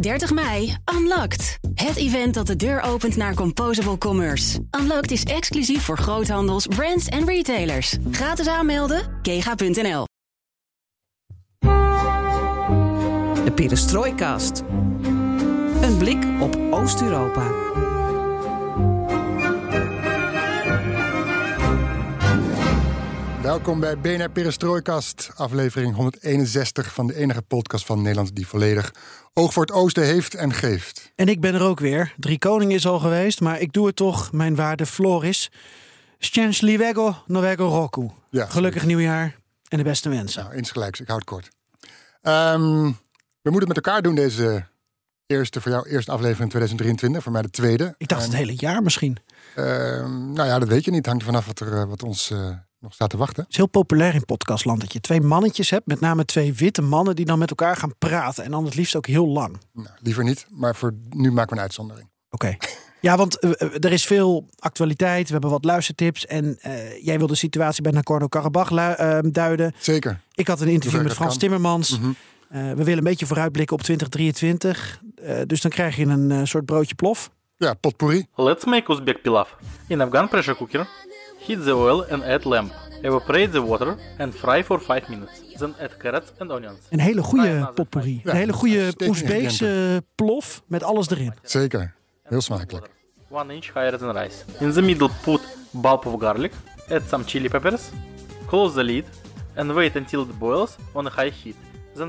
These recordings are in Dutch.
30 mei, Unlocked. Het event dat de deur opent naar Composable Commerce. Unlocked is exclusief voor groothandels, brands en retailers. Gratis aanmelden, kega.nl. De Perestrooikast. Een blik op Oost-Europa. Welkom bij BNR Perestrooikast, aflevering 161 van de enige podcast van Nederland die volledig oog voor het oosten heeft en geeft. En ik ben er ook weer. Drie Koning is al geweest, maar ik doe het toch, mijn waarde Floris. Szczęśliwego Nowego Roku. Ja, Gelukkig nieuwjaar en de beste wensen. Nou, insgelijks, ik houd het kort. Ehm, we moeten het met elkaar doen deze eerste, voor jou eerste aflevering in 2023, voor mij de tweede. ik dacht En, het hele jaar misschien. Het ehm, nou ja, dat weet je niet. Hangt er vanaf wat, er, eh, wat ons eh, nog staat te wachten. is heel populair in podcastland dat je twee mannetjes hebt, met name twee witte mannen die dan met elkaar gaan praten. En dan het liefst ook heel lang. Oké. Nou, liever niet, maar voor nu maken we een uitzondering. Ja, want eh, eh, er is veel actualiteit. We hebben wat luistertips. En eh, jij wil de situatie bij Nagorno-Karabakh eh, duiden. Zeker. Ik had een interview met Frans kan. Timmermans. Mhm. Eh, we willen een beetje vooruitblikken op 2023. Eh, dus dan krijg je een eh, soort broodje plof. Ja, potpourri. Let's make Uzbek pilaf. In Afghan pressure cooker, heat the oil and add lamb. Evaporate the water and fry for 5 minutes. Then add carrots and onions. Een hele goede potpourri. ja, een hele goede Oezbeekse plof met alles erin. Zeker. Heel smakelijk. 1 inch higher than rice. In the middle put bulb of garlic, add some chili peppers, close the lid and wait until it boils on a high heat.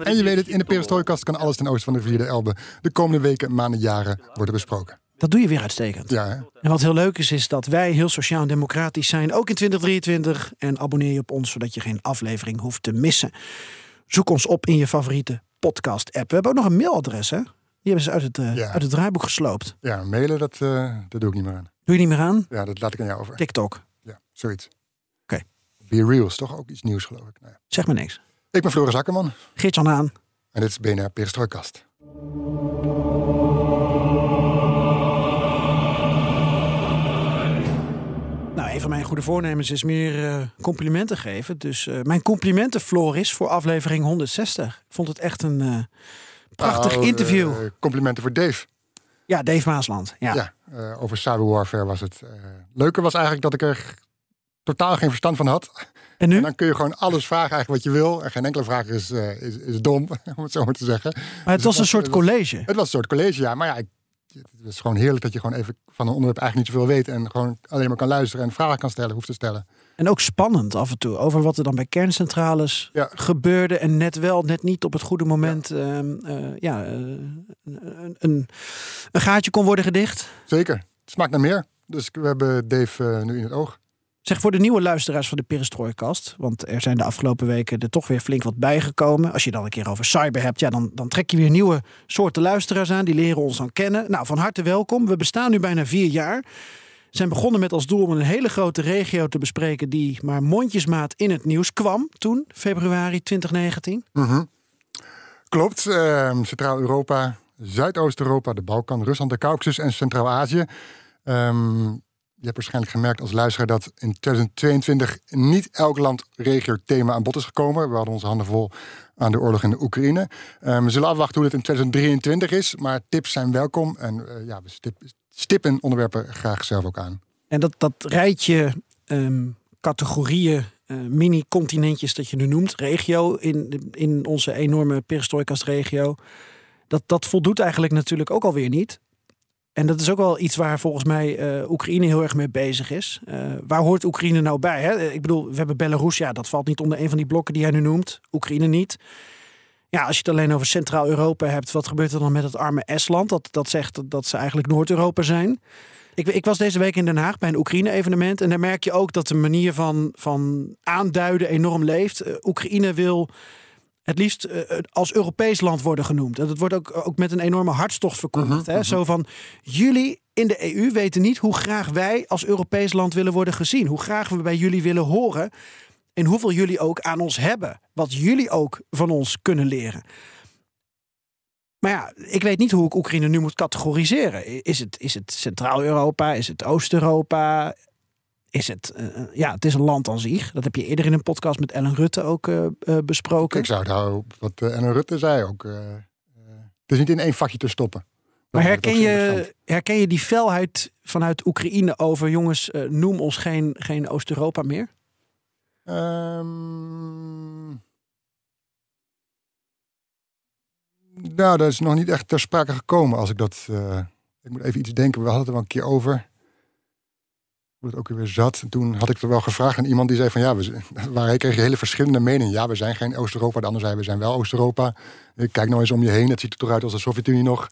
En je weet het, in de perestrooikast kan alles ten oosten van de vierde Elbe de komende weken, maanden, jaren worden besproken. Dat doe je weer uitstekend. Ja, hè? En wat heel leuk is, is dat wij heel sociaal en democratisch zijn, ook in 2023. En abonneer je op ons, zodat je geen aflevering hoeft te missen. Zoek ons op in je favoriete podcast-app. We hebben ook nog een mailadres, hè? Die hebben ze uit het, eh, Ja. uit het draaiboek gesloopt. ja mailen, dat, eh, dat doe ik niet meer aan. Doe je niet meer aan? Ja, dat laat ik aan jou over. TikTok. Ja, zoiets. Oké. Be Real is toch ook iets nieuws, geloof ik. Nou ja. Zeg maar niks. Ik ben Floris Akkerman Geert-Jan aan. en dit is BNR Perestrooikast. Mijn goede voornemens is meer eh, complimenten geven. Dus eh, mijn complimenten, Floris, voor aflevering 160. Ik vond het echt een eh, prachtig Nou, interview. complimenten voor Dave. ja, Dave Maasland. Ja. Ja, over cyberwarfare was het. eh leuke was eigenlijk dat ik er totaal geen verstand van had. En nu? En dan kun je gewoon alles vragen eigenlijk wat je wil. En geen enkele vraag is, is, is dom, om het zo maar te zeggen. maar het dus was een soort was- het college. Het was een soort college, ja. Maar ja, ik, het is gewoon heerlijk dat je gewoon even van een onderwerp eigenlijk niet zoveel weet. En gewoon alleen maar kan luisteren en vragen kan stellen, hoeft te stellen. En ook spannend af en toe over wat er dan bij kerncentrales Ja. gebeurde. En net wel, net niet op het goede moment ehm, eh, ja, eh, een, een, een gaatje kon worden gedicht. Zeker. Het smaakt naar meer. Dus we hebben Dave eh, nu in het oog. Zeg voor de nieuwe luisteraars van de Perestrooikast. Want er zijn de afgelopen weken er toch weer flink wat bijgekomen. Als je dan een keer over cyber hebt, ja, dan, dan trek je weer nieuwe soorten luisteraars aan. Die leren ons dan kennen. Nou, van harte welkom. We bestaan nu bijna vier jaar. Zijn begonnen met als doel om een hele grote regio te bespreken. die maar mondjesmaat in het nieuws kwam toen, februari 2019. Mhm. Klopt. ehm, Centraal-Europa, Zuidoost-Europa, de Balkan, Rusland, de Caucasus en Centraal-Azië. Ehm, je hebt waarschijnlijk gemerkt als luisteraar dat in 2022 niet elk land, regio, thema aan bod is gekomen. We hadden onze handen vol aan de oorlog in de Oekraïne. Ehm, we zullen afwachten hoe het in 2023 is, maar tips zijn welkom. En eh, ja, we stip- stippen onderwerpen graag zelf ook aan. En dat, dat rijtje ehm, categorieën, eh, mini-continentjes dat je nu noemt, regio in, in onze enorme perestrooikast-regio, dat, dat voldoet eigenlijk natuurlijk ook alweer niet. En dat is ook wel iets waar volgens mij eh, Oekraïne heel erg mee bezig is. Eh, waar hoort Oekraïne nou bij? Hè? Ik bedoel, we hebben Belarus, ja, dat valt niet onder een van die blokken die jij nu noemt. Oekraïne niet. Ja, als je het alleen over Centraal-Europa hebt, wat gebeurt er dan met het arme Estland? Dat, dat zegt dat ze eigenlijk Noord-Europa zijn. Ik, ik was deze week in Den Haag bij een Oekraïne-evenement. En daar merk je ook dat de manier van, van aanduiden enorm leeft. Eh, Oekraïne wil het liefst eh, als Europees land worden genoemd. En dat wordt ook, ook met een enorme hartstocht verkondigd. hè? Zo van, jullie in de EU weten niet hoe graag wij als Europees land willen worden gezien. Hoe graag we bij jullie willen horen. En hoeveel jullie ook aan ons hebben. Wat jullie ook van ons kunnen leren. Maar ja, ik weet niet hoe ik Oekraïne nu moet categoriseren. Is het, is het Centraal-Europa? Is het Oost-Europa? Is het, eh, eh, ja, het is een land aan zich. Dat heb je eerder in een podcast met Ellen Rutte ook eh, besproken. Ik zou het houden op wat Ellen Rutte zei ook. Het is niet in één vakje te stoppen. Maar Dat herken je, herken je die felheid vanuit Oekraïne over jongens, noem ons geen, geen Oost-Europa meer? Ehm, nou, dat is nog niet echt ter sprake gekomen als ik dat. ik moet even iets denken. We hadden het er wel een keer over. Hoe het ook weer zat. En toen had ik er wel gevraagd aan iemand die zei van ja, we, waar kreeg je hele verschillende meningen. Ja, we zijn geen Oost-Europa. De ander zei we zijn wel Oost-Europa. Kijk nou eens om je heen. Het ziet er toch uit als de Sovjet-Unie nog.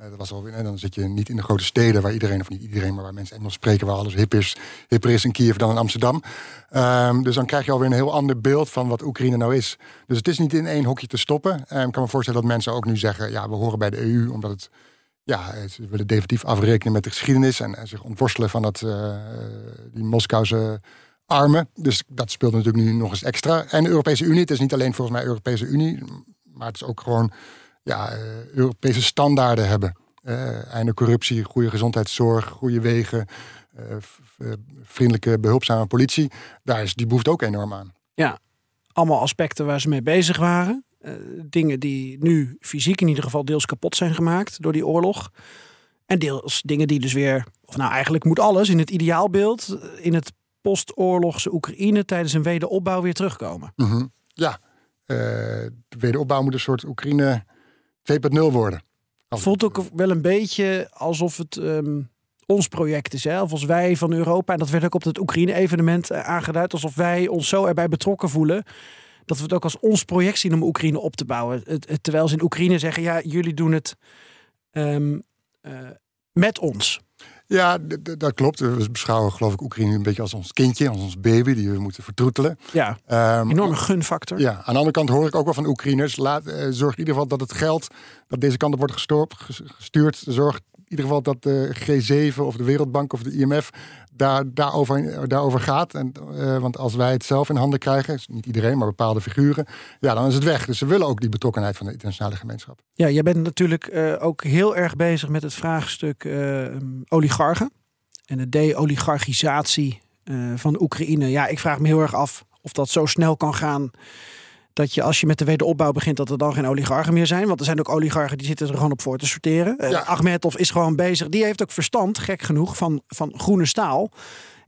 Eh, dat was al, en dan zit je niet in de grote steden waar iedereen, of niet iedereen, maar waar mensen Engels spreken, waar alles hip is, hipper is in Kiev dan in Amsterdam. Ehm, dus dan krijg je alweer een heel ander beeld van wat Oekraïne nou is. Dus het is niet in één hokje te stoppen. Ehm, ik kan me voorstellen dat mensen ook nu zeggen, ja, we horen bij de EU, omdat het, ja, het- ze willen definitief afrekenen met de geschiedenis en, en zich ontworstelen van dat, eh, die Moskouse armen. Dus dat speelt natuurlijk nu nog eens extra. En de Europese Unie, het is niet alleen volgens mij Europese Unie, maar het is ook gewoon ja, eh, Europese standaarden hebben. Eh einde corruptie, goede gezondheidszorg, goede wegen, eh, vriendelijke, behulpzame politie. Daar is die behoefte ook enorm aan. Allemaal aspecten waar ze mee bezig waren. Eh, dingen die nu fysiek in ieder geval deels kapot zijn gemaakt door die oorlog. En deels dingen die dus weer, of nou eigenlijk moet alles in het ideaalbeeld, eh, in het postoorlogse Oekraïne tijdens een wederopbouw weer terugkomen. Mhm. Ja, eh, de wederopbouw moet een soort Oekraïne 2.0 worden. Het voelt ook wel een beetje alsof het ehm, ons project is. Hè? Of als wij van Europa, en dat werd ook op het Oekraïne-evenement aangeduid, alsof wij ons zo erbij betrokken voelen. Dat we het ook als ons project zien om Oekraïne op te bouwen. Het, het- terwijl ze in Oekraïne zeggen, ja, jullie doen het ehm, eh, met ons. Ja, dat klopt. We beschouwen geloof ik Oekraïne een beetje als ons kindje, als ons baby die we moeten vertroetelen. Ja, Ehm, enorme gunfactor. Ja, aan de andere kant hoor ik ook wel van Oekraïners. Laat, eh, zorg in ieder geval dat het geld dat deze kant op wordt ges- gestuurd. Zorg in ieder geval dat de G7 of de Wereldbank of de IMF daar, daarover, daarover gaat. En, eh, want als wij het zelf in handen krijgen, niet iedereen, maar bepaalde figuren, ja, dan is het weg. Dus ze willen ook die betrokkenheid van de internationale gemeenschap. Ja, jij bent natuurlijk eh, ook heel erg bezig met het vraagstuk eh, oligarchen. En de de-oligarchisatie van Oekraïne. Ja, ik vraag me heel erg af of dat zo snel kan gaan. Dat je als je met de wederopbouw begint, dat er dan geen oligarchen meer zijn. Want er zijn ook oligarchen die zitten er gewoon op voor te sorteren. Eh, Ja. Ahmedov is gewoon bezig. Die heeft ook verstand, gek genoeg, van, van groene staal.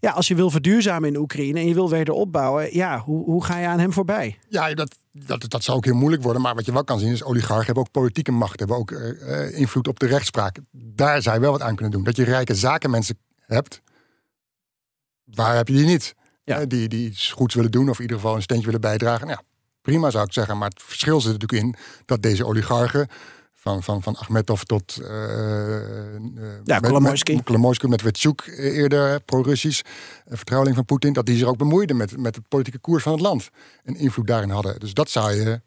Ja, als je wil verduurzamen in Oekraïne en je wil wederopbouwen, ja, hoe, hoe ga je aan hem voorbij? Ja, dat, dat, dat zou ook heel moeilijk worden. Maar wat je wel kan zien is, oligarchen hebben ook politieke macht. Hebben ook eh, eh, invloed op de rechtspraak. Daar zou je wel wat aan kunnen doen. Dat je rijke zakenmensen hebt. Waar heb je die niet? Ja. Die, die iets goeds willen doen of in ieder geval een steentje willen bijdragen. Nou, ja, prima zou ik zeggen. Maar het verschil zit er natuurlijk in dat deze oligarchen... Van, van, van Ahmedov tot uh, Ja, Kolomoisky. Kolomoisky met Wetschuk eh, eerder pro-Russisch, vertrouweling van Poetin, dat die zich ook bemoeiden met, met de politieke koers van het land en invloed daarin hadden. Dus dat zou je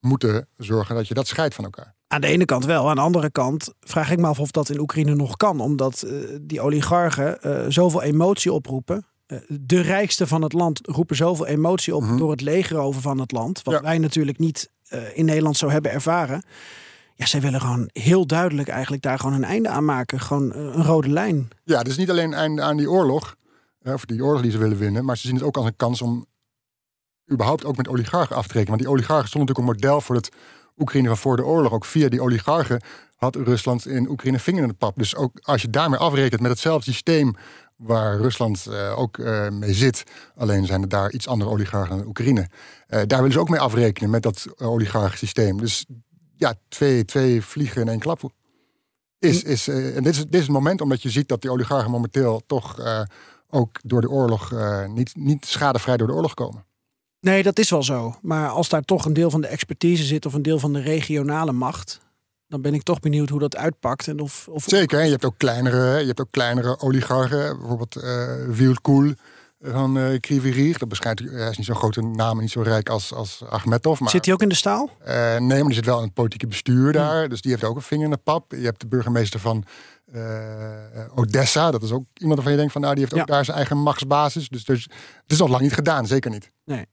moeten zorgen dat je dat scheidt van elkaar. Aan de ene kant wel. Aan de andere kant vraag ik me af of dat in Oekraïne nog kan. Omdat uh, die oligarchen uh, zoveel emotie oproepen. Uh, de rijkste van het land roepen zoveel emotie op mm -hmm. door het legerover van het land. Wat ja. wij natuurlijk niet uh, in Nederland zo hebben ervaren. Ja, zij willen gewoon heel duidelijk eigenlijk daar gewoon een einde aan maken. Gewoon uh, een rode lijn. Ja, dus niet alleen een einde aan die oorlog. Of die oorlog die ze willen winnen. Maar ze zien het ook als een kans om überhaupt ook met oligarchen af te rekenen. Want die oligarchen stonden natuurlijk een model voor het Oekraïne van voor de oorlog. Ook via die oligarchen had Rusland in Oekraïne vinger in de pap. Dus ook als je daarmee afrekent met hetzelfde systeem waar Rusland uh, ook uh, mee zit. Alleen zijn er daar iets andere oligarchen dan Oekraïne. Uh, daar willen ze ook mee afrekenen met dat oligarchensysteem. Dus ja, twee, twee vliegen in één klap. Is, is, en dit is, dit is het moment omdat je ziet dat die oligarchen momenteel toch ook door de oorlog niet, niet schadevrij door de oorlog komen. Nee, dat is wel zo. Maar als daar toch een deel van de expertise zit of een deel van de regionale macht, dan ben ik toch benieuwd hoe dat uitpakt. En of, of... Zeker, je hebt ook kleinere, je hebt ook kleinere oligarchen, bijvoorbeeld eh, uh, Wielkoel van eh, uh, Krivirig. Dat beschrijft, eh, hij is niet zo'n grote naam, niet zo rijk als, als Achmetov. Maar, zit hij ook in de staal? Nee, maar die zit wel in het politieke bestuur hmm. daar. Dus die heeft ook een vinger in de pap. Je hebt de burgemeester van Odessa. Dat is ook iemand waarvan je denkt van nou, die heeft ook daar zijn eigen machtsbasis. Dus, dus het is nog lang niet gedaan, zeker niet. Nee.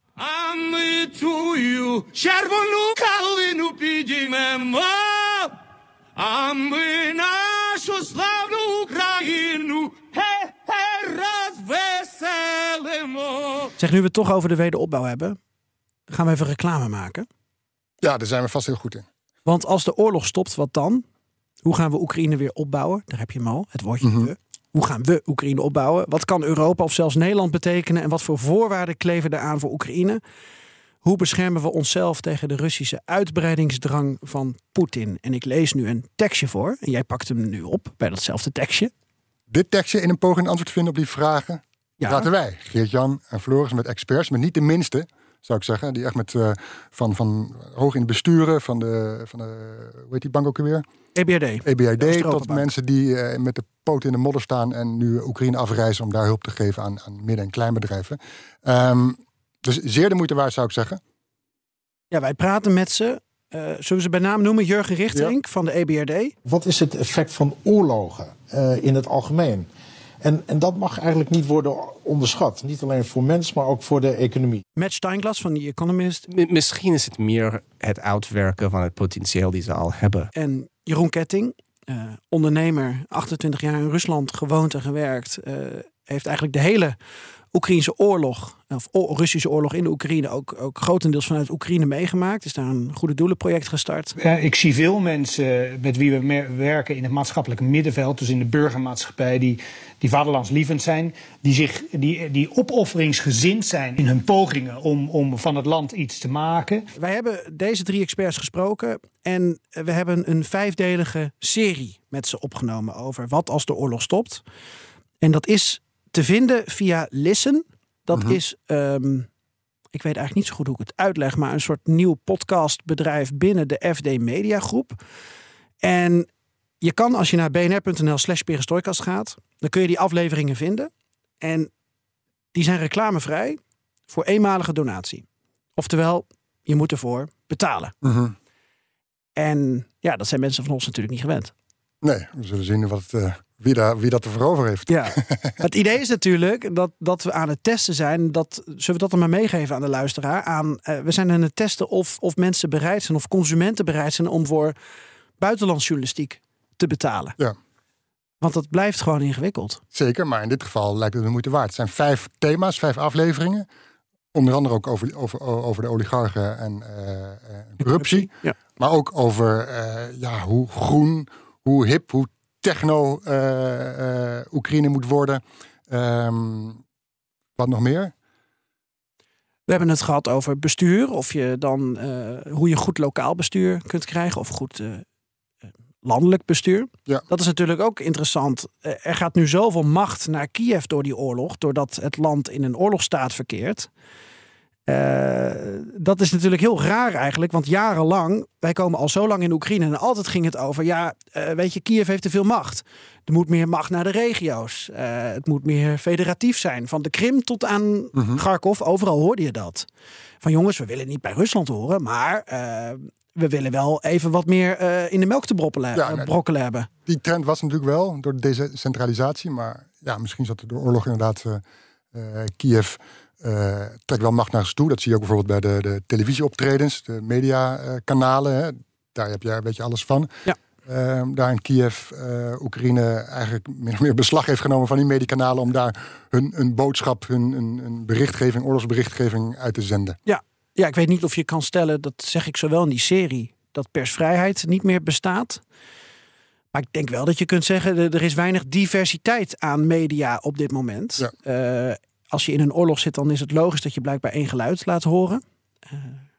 а ми нашу славну Україну хе-хе розвеселимо. Zeg, nu we het toch over de wederopbouw hebben, gaan we even reclame maken. Ja, daar zijn we vast heel goed in. Want als de oorlog stopt, wat dan? Hoe gaan we Oekraïne weer opbouwen? Daar heb je hem al, het woordje Mhm. we. Hoe gaan we Oekraïne opbouwen? Wat kan Europa of zelfs Nederland betekenen? En wat voor voorwaarden kleven er aan voor Oekraïne? Hoe beschermen we onszelf tegen de Russische uitbreidingsdrang van Poetin? En ik lees nu een tekstje voor. En jij pakt hem nu op bij datzelfde tekstje. Dit tekstje in een poging antwoord te vinden op die vragen Ja. laten wij, Geert-Jan en Floris, met experts, met niet de minste, zou ik zeggen, die echt met eh, van, van hoog in de besturen van de, van de hoe heet die bank ook weer? EBRD. EBRD, tot mensen die eh, met de poot in de modder staan en nu Oekraïne afreizen om daar hulp te geven aan, aan midden- en kleinbedrijven. Ehm, dus zeer de moeite waard, zou ik zeggen. Ja, wij praten met ze. Eh, zullen we ze bij naam noemen? Jurgen Richterink van de EBRD. Wat is het effect van oorlogen eh, in het algemeen? En, en dat mag eigenlijk niet worden onderschat. Niet alleen voor mensen, maar ook voor de economie. Matt Steinglas van The Economist. M- Misschien is het meer het uitwerken van het potentieel die ze al hebben. En Jeroen Ketting, eh, ondernemer, 28 jaar in Rusland gewoond en gewerkt. eh, heeft eigenlijk de hele Oekraïnse oorlog, of Russische oorlog in de Oekraïne, ook, ook grotendeels vanuit Oekraïne meegemaakt. Is daar een goede doelenproject gestart. Ja, ik zie veel mensen met wie we werken in het maatschappelijke middenveld, dus in de burgermaatschappij, die, die vaderlandslievend zijn, die, zich, die, die opofferingsgezind zijn in hun pogingen om, om van het land iets te maken. Wij hebben deze drie experts gesproken en we hebben een vijfdelige serie met ze opgenomen over wat als de oorlog stopt. En dat is te vinden via Listen. Dat is, ehm, ik weet eigenlijk niet zo goed hoe ik het uitleg, maar een soort nieuw podcastbedrijf binnen de FD Media Groep. En je kan als je naar bnr.nl slash perestrooikast gaat, dan kun je die afleveringen vinden. En die zijn reclamevrij voor eenmalige donatie. Oftewel, je moet ervoor betalen. En ja, dat zijn mensen van ons natuurlijk niet gewend. Nee, we zullen zien wat, eh, wie, daar, wie dat ervoor over heeft. Ja. het idee is natuurlijk dat, dat we aan het testen zijn. Dat, zullen we dat dan maar meegeven aan de luisteraar? Aan, eh, we zijn aan het testen of, of mensen bereid zijn, of consumenten bereid zijn om voor buitenlandsjournalistiek te betalen. Ja. Want dat blijft gewoon ingewikkeld. Zeker, maar in dit geval lijkt het de moeite waard. Het zijn vijf thema's, vijf afleveringen. Onder andere ook over, over, over de oligarchen en eh, eh, corruptie. Ja. Maar ook over ja, hoe groen, hoe hip, hoe techno eh, eh, Oekraïne moet worden. Ehm, wat nog meer? We hebben het gehad over bestuur. Of je dan eh, hoe je goed lokaal bestuur kunt krijgen. Of goed landelijk bestuur. Ja. Dat is natuurlijk ook interessant. Er gaat nu zoveel macht naar Kiev door die oorlog. Doordat het land in een oorlogsstaat verkeert. Eh, dat is natuurlijk heel raar eigenlijk. Want jarenlang, wij komen al zo lang in Oekraïne. En altijd ging het over, ja, eh, weet je, Kiev heeft te veel macht. Er moet meer macht naar de regio's. Eh, het moet meer federatief zijn. Van de Krim tot aan Kharkov, overal hoorde je dat. Van jongens, we willen niet bij Rusland horen, maar we willen wel even wat meer in de melk te brokkelen, Ja, nee. brokkelen hebben. Die trend was natuurlijk wel door deze centralisatie. Maar ja, misschien zat er door oorlog inderdaad Kiev eh trekt wel macht naar zich toe. Dat zie je ook bijvoorbeeld bij de, de televisieoptredens, de mediakanalen. hè. Daar heb je een beetje alles van. Ja. Ehm, daar in Kiev, eh, Oekraïne eigenlijk min of meer beslag heeft genomen van die mediakanalen om daar hun, hun boodschap, hun, hun, hun berichtgeving, oorlogsberichtgeving uit te zenden. Ja. ja, ik weet niet of je kan stellen, dat zeg ik zowel in die serie, dat persvrijheid niet meer bestaat. Maar ik denk wel dat je kunt zeggen, er er is weinig diversiteit aan media op dit moment. Ja. Eh, als je in een oorlog zit, dan is het logisch dat je blijkbaar één geluid laat horen. Eh,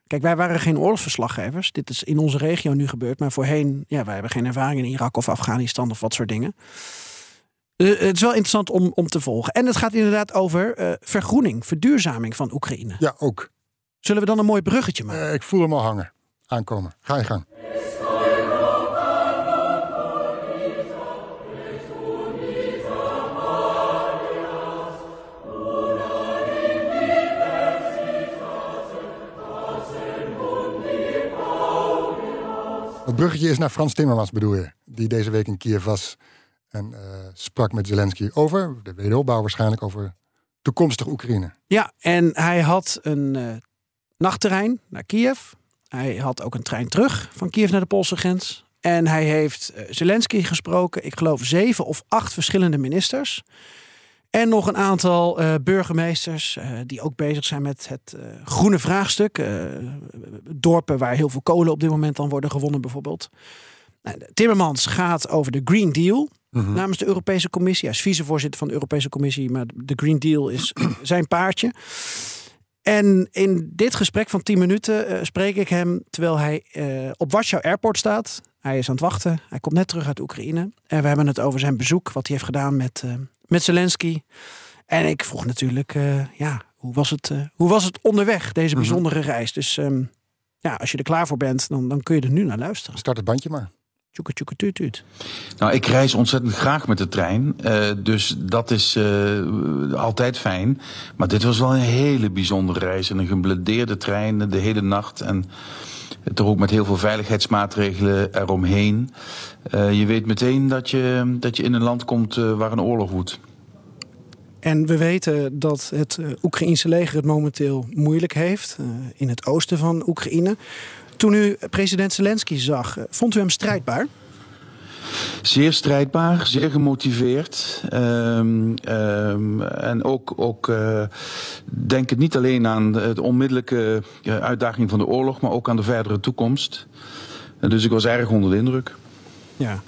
kijk, wij waren geen oorlogsverslaggevers. Dit is in onze regio nu gebeurd. Maar voorheen, ja, wij hebben geen ervaring in Irak of Afghanistan of wat soort dingen. Eh, het is wel interessant om, om te volgen. En het gaat inderdaad over eh, vergroening, verduurzaming van Oekraïne. Ja, ook. Zullen we dan een mooi bruggetje maken? Eh, ik voel hem al hangen, aankomen. Ga je gang. Het bruggetje is naar Frans Timmermans, bedoel je? Die deze week in Kiev was en eh, sprak met Zelensky over de wederopbouw waarschijnlijk, over toekomstig Oekraïne. Ja, en hij had een eh, nachtterrein naar Kiev. Hij had ook een trein terug van Kiev naar de Poolse grens. En hij heeft eh, Zelensky gesproken, ik geloof zeven of acht verschillende ministers. En nog een aantal uh, burgemeesters uh, die ook bezig zijn met het uh, groene vraagstuk. dorpen waar heel veel kolen op dit moment dan worden gewonnen bijvoorbeeld. Nou, Timmermans gaat over de Green Deal Mhm. namens de Europese Commissie. Hij is vicevoorzitter van de Europese Commissie, maar de Green Deal is zijn paardje. En in dit gesprek van 10 minuten spreek ik hem terwijl hij op Warschau Airport staat. Hij is aan het wachten. Hij komt net terug uit Oekraïne. En we hebben het over zijn bezoek, wat hij heeft gedaan met, met Zelensky. En ik vroeg natuurlijk, ja, hoe was, het, hoe was het onderweg, deze bijzondere mm -hmm. reis? Dus um, ja, als je er klaar voor bent, dan, dan kun je er nu naar luisteren. Start het bandje maar. Tjoeke, tjoeke, tuut, tuut. Nou, ik reis ontzettend graag met de trein. Uh, dus dat is uh, altijd fijn. Maar dit was wel een hele bijzondere reis. En een geblindeerde trein de hele nacht. En toch ook met heel veel veiligheidsmaatregelen eromheen. Uh, je weet meteen dat je, dat je in een land komt waar een oorlog woedt. En we weten dat het Oekraïense leger het momenteel moeilijk heeft. in het oosten van Oekraïne. Toen u president Zelensky zag, vond u hem strijdbaar? Zeer strijdbaar, zeer gemotiveerd. Um, um, en ook, ook uh, denk het niet alleen aan de onmiddellijke uh, uitdaging van de oorlog, maar ook aan de verdere toekomst. Dus ik was erg onder de indruk. Ja.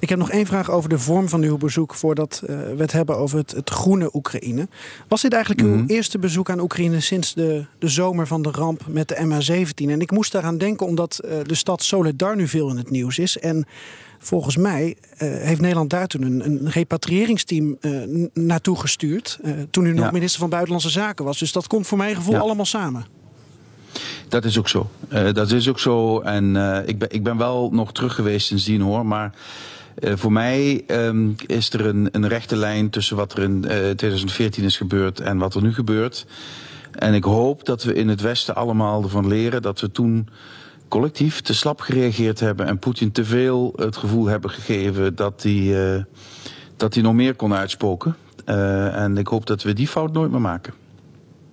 Ik heb nog één vraag over de vorm van uw bezoek voordat uh, we het hebben over het, het groene Oekraïne. Was dit eigenlijk uw mm -hmm. eerste bezoek aan Oekraïne sinds de, de zomer van de ramp met de MH17? En ik moest daaraan denken omdat uh, de stad Soledar nu veel in het nieuws is. En volgens mij uh, heeft Nederland daar toen een, een repatriëringsteam naartoe gestuurd. toen u nog ja. minister van Buitenlandse Zaken was. Dus dat komt voor mijn gevoel ja. allemaal samen. Dat is ook zo. dat is ook zo. En ik, ben, ik ben wel nog terug geweest sindsdien hoor. Maar uh, voor mij um, is er een, een, rechte lijn tussen wat er in uh, 2014 is gebeurd en wat er nu gebeurt. En ik hoop dat we in het Westen allemaal ervan leren dat we toen collectief te slap gereageerd hebben en Poetin te veel het gevoel hebben gegeven dat hij, uh, dat hij nog meer kon uitspoken. En ik hoop dat we die fout nooit meer maken.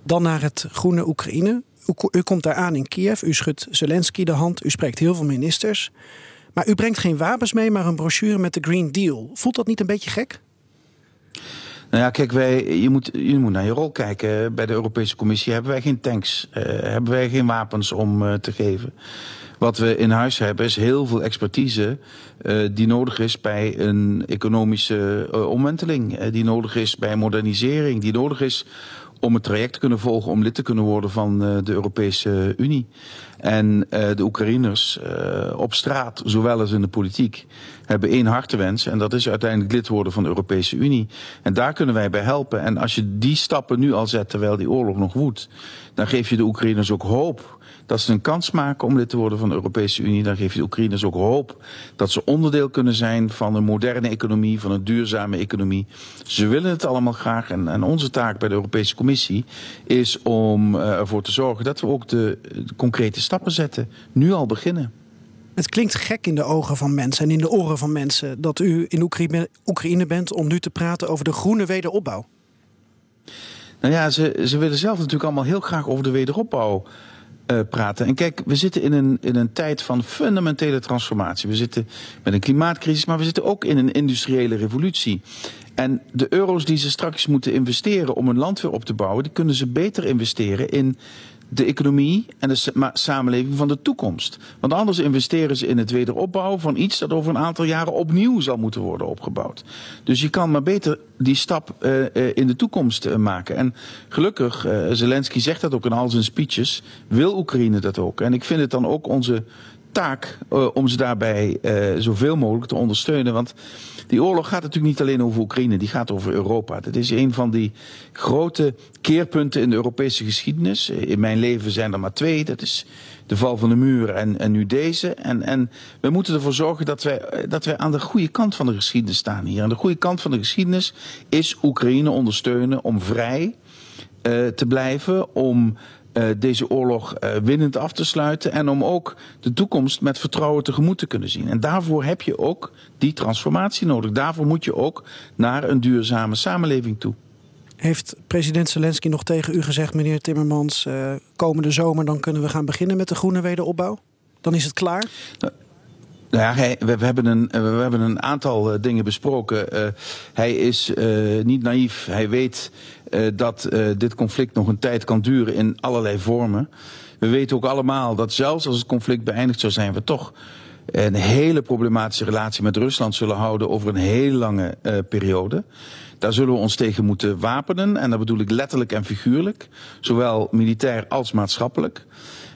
Dan naar het groene Oekraïne. U komt daar aan in Kiev, u schudt Zelensky de hand, u spreekt heel veel ministers. Maar u brengt geen wapens mee, maar een brochure met de Green Deal. Voelt dat niet een beetje gek? Nou ja, kijk, wij, je, moet, je moet naar je rol kijken. Bij de Europese Commissie hebben wij geen tanks, uh, hebben wij geen wapens om uh, te geven. Wat we in huis hebben is heel veel expertise uh, die nodig is bij een economische omwenteling. die nodig is bij modernisering. Die nodig is om het traject te kunnen volgen om lid te kunnen worden van de Europese Unie. En uh, de Oekraïners uh, op straat, zowel als in de politiek, hebben één hartewens. En dat is uiteindelijk lid worden van de Europese Unie. En daar kunnen wij bij helpen. En als je die stappen nu al zet terwijl die oorlog nog woedt, dan geef je de Oekraïners ook hoop dat ze een kans maken om lid te worden van de Europese Unie. Dan geef je de Oekraïners ook hoop dat ze onderdeel kunnen zijn van een moderne economie, van een duurzame economie. Ze willen het allemaal graag. En, en onze taak bij de Europese Commissie is om uh, ervoor te zorgen dat we ook de, de concrete stappen zetten. Nu al beginnen. Het klinkt gek in de ogen van mensen en in de oren van mensen dat u in Oekraïne, Oekraïne bent om nu te praten over de groene wederopbouw. Nou ja, ze, ze willen zelf natuurlijk allemaal heel graag over de wederopbouw uh, praten. En kijk, we zitten in een, in een tijd van fundamentele transformatie. We zitten met een klimaatcrisis, maar we zitten ook in een industriële revolutie. En de euro's die ze straks moeten investeren om een land weer op te bouwen, die kunnen ze beter investeren in de economie en de samenleving van de toekomst. Want anders investeren ze in het wederopbouwen van iets dat over een aantal jaren opnieuw zal moeten worden opgebouwd. Dus je kan maar beter die stap uh, uh, in de toekomst uh, maken. En gelukkig, Zelensky zegt dat ook in al zijn speeches, wil Oekraïne dat ook. En ik vind het dan ook onze taak uh, om ze daarbij uh, zoveel mogelijk te ondersteunen. Want die oorlog gaat natuurlijk niet alleen over Oekraïne, die gaat over Europa. Dat is een van die grote keerpunten in de Europese geschiedenis. In mijn leven zijn er maar twee. Dat is de val van de muur en, en nu deze. En, en we moeten ervoor zorgen dat wij, dat wij aan de goede kant van de geschiedenis staan hier. Aan de goede kant van de geschiedenis is Oekraïne ondersteunen om vrij te blijven, om deze oorlog uh, winnend af te sluiten en om ook de toekomst met vertrouwen tegemoet te kunnen zien. En daarvoor heb je ook die transformatie nodig. Daarvoor moet je ook naar een duurzame samenleving toe. Heeft president Zelensky nog tegen u gezegd, meneer Timmermans, uh, komende zomer dan kunnen we gaan beginnen met de groene wederopbouw? Dan is het klaar? Nou ja, hij, we, hebben een, we hebben een aantal eh, dingen besproken. Eh, hij is eh, niet naïef. Hij weet eh, dat eh, dit conflict nog een tijd kan duren in allerlei vormen. We weten ook allemaal dat zelfs als het conflict beëindigd zou zijn, we toch een hele problematische relatie met Rusland zullen houden over een hele lange eh, periode. Daar zullen we ons tegen moeten wapenen. En dat bedoel ik letterlijk en figuurlijk. Zowel militair als maatschappelijk.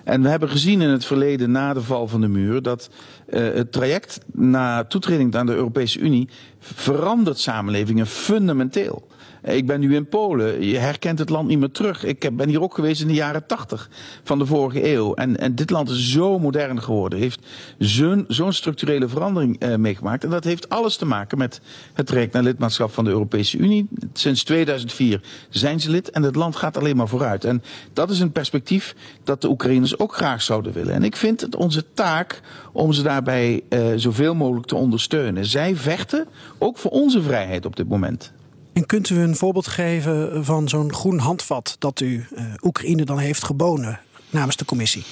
En we hebben gezien in het verleden na de val van de muur dat uh, het traject na toetreding aan de Europese Unie verandert samenlevingen fundamenteel. Ik ben nu in Polen. Je herkent het land niet meer terug. Ik ben hier ook geweest in de jaren tachtig van de vorige eeuw. En, en dit land is zo modern geworden. Heeft zo'n zo'n structurele verandering uh, meegemaakt. En dat heeft alles te maken met het traject naar lidmaatschap van de Europese Unie. Sinds 2004 zijn ze lid en het land gaat alleen maar vooruit. En dat is een perspectief dat de Oekraïners ook graag zouden willen. En ik vind het onze taak om ze daarbij uh, zoveel mogelijk te ondersteunen. Zij vechten ook voor onze vrijheid op dit moment. En kunt u een voorbeeld geven van zo'n groen handvat dat u uh, Oekraïne dan heeft geboden namens de commissie?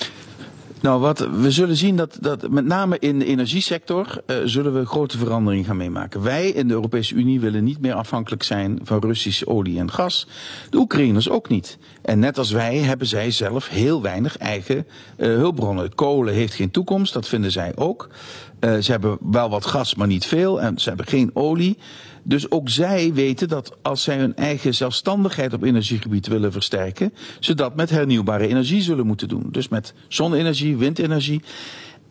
Nou, wat we zullen zien dat, dat met name in de energiesector uh, zullen we grote veranderingen gaan meemaken. Wij in de Europese Unie willen niet meer afhankelijk zijn van Russische olie en gas. De Oekraïners ook niet. En net als wij hebben zij zelf heel weinig eigen uh, hulpbronnen. Kolen heeft geen toekomst, dat vinden zij ook. Ze hebben wel wat gas, maar niet veel. En ze hebben geen olie. Dus ook zij weten dat als zij hun eigen zelfstandigheid op energiegebied willen versterken, ze dat met hernieuwbare energie zullen moeten doen. Dus met zonne-energie, windenergie.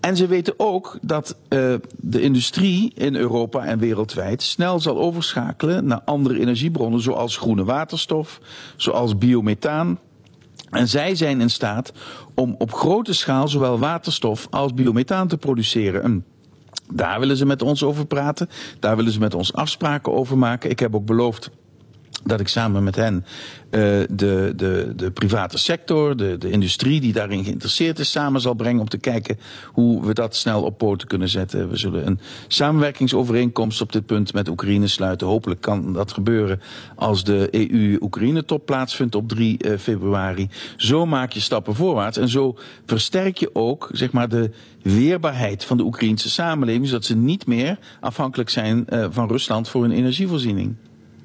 En ze weten ook dat uh, de industrie in Europa en wereldwijd snel zal overschakelen naar andere energiebronnen, zoals groene waterstof, zoals biomethaan. En zij zijn in staat om op grote schaal zowel waterstof als biomethaan te produceren. En daar willen ze met ons over praten. Daar willen ze met ons afspraken over maken. Ik heb ook beloofd dat ik samen met hen uh, de, de, de private sector, de, de industrie die daarin geïnteresseerd is, samen zal brengen om te kijken hoe we dat snel op poten kunnen zetten. We zullen een samenwerkingsovereenkomst op dit punt met Oekraïne sluiten. Hopelijk kan dat gebeuren als de EU-Oekraïne-top plaatsvindt op 3 uh, februari. Zo maak je stappen voorwaarts en zo versterk je ook zeg maar, de weerbaarheid van de Oekraïnse samenleving, zodat ze niet meer afhankelijk zijn uh, van Rusland voor hun energievoorziening.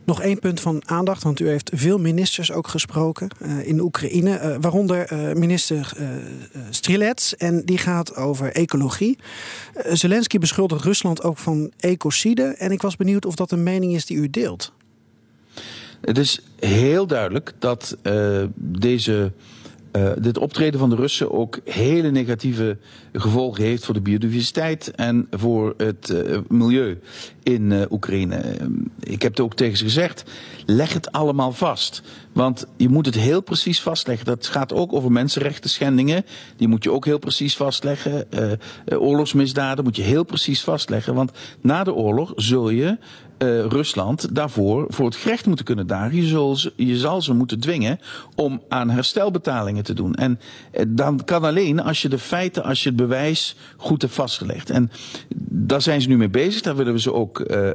Nog één punt van aandacht, want u heeft veel ministers ook gesproken uh, in Oekraïne, uh, waaronder uh, minister Strilets. En die gaat over ecologie. Zelensky beschuldigt Rusland ook van ecocide. En ik was benieuwd of dat een mening is die u deelt. Het is heel duidelijk dat deze uh, dit optreden van de Russen ook hele negatieve gevolgen heeft voor de biodiversiteit en voor het uh, milieu in uh, Oekraïne. Ik heb het ook tegen ze gezegd, leg het allemaal vast. Want je moet het heel precies vastleggen. Dat gaat ook over mensenrechten schendingen. Die moet je ook heel precies vastleggen. oorlogsmisdaden moet je heel precies vastleggen. Want na de oorlog zul je uh, Rusland daarvoor voor het gerecht moeten kunnen dagen. Je, zal ze, moeten dwingen om aan herstelbetalingen te doen. En uh, dan kan alleen als je de feiten, als je het bewijs goed hebt vastgelegd. En daar zijn ze nu mee bezig. Daar willen we ze ook uh,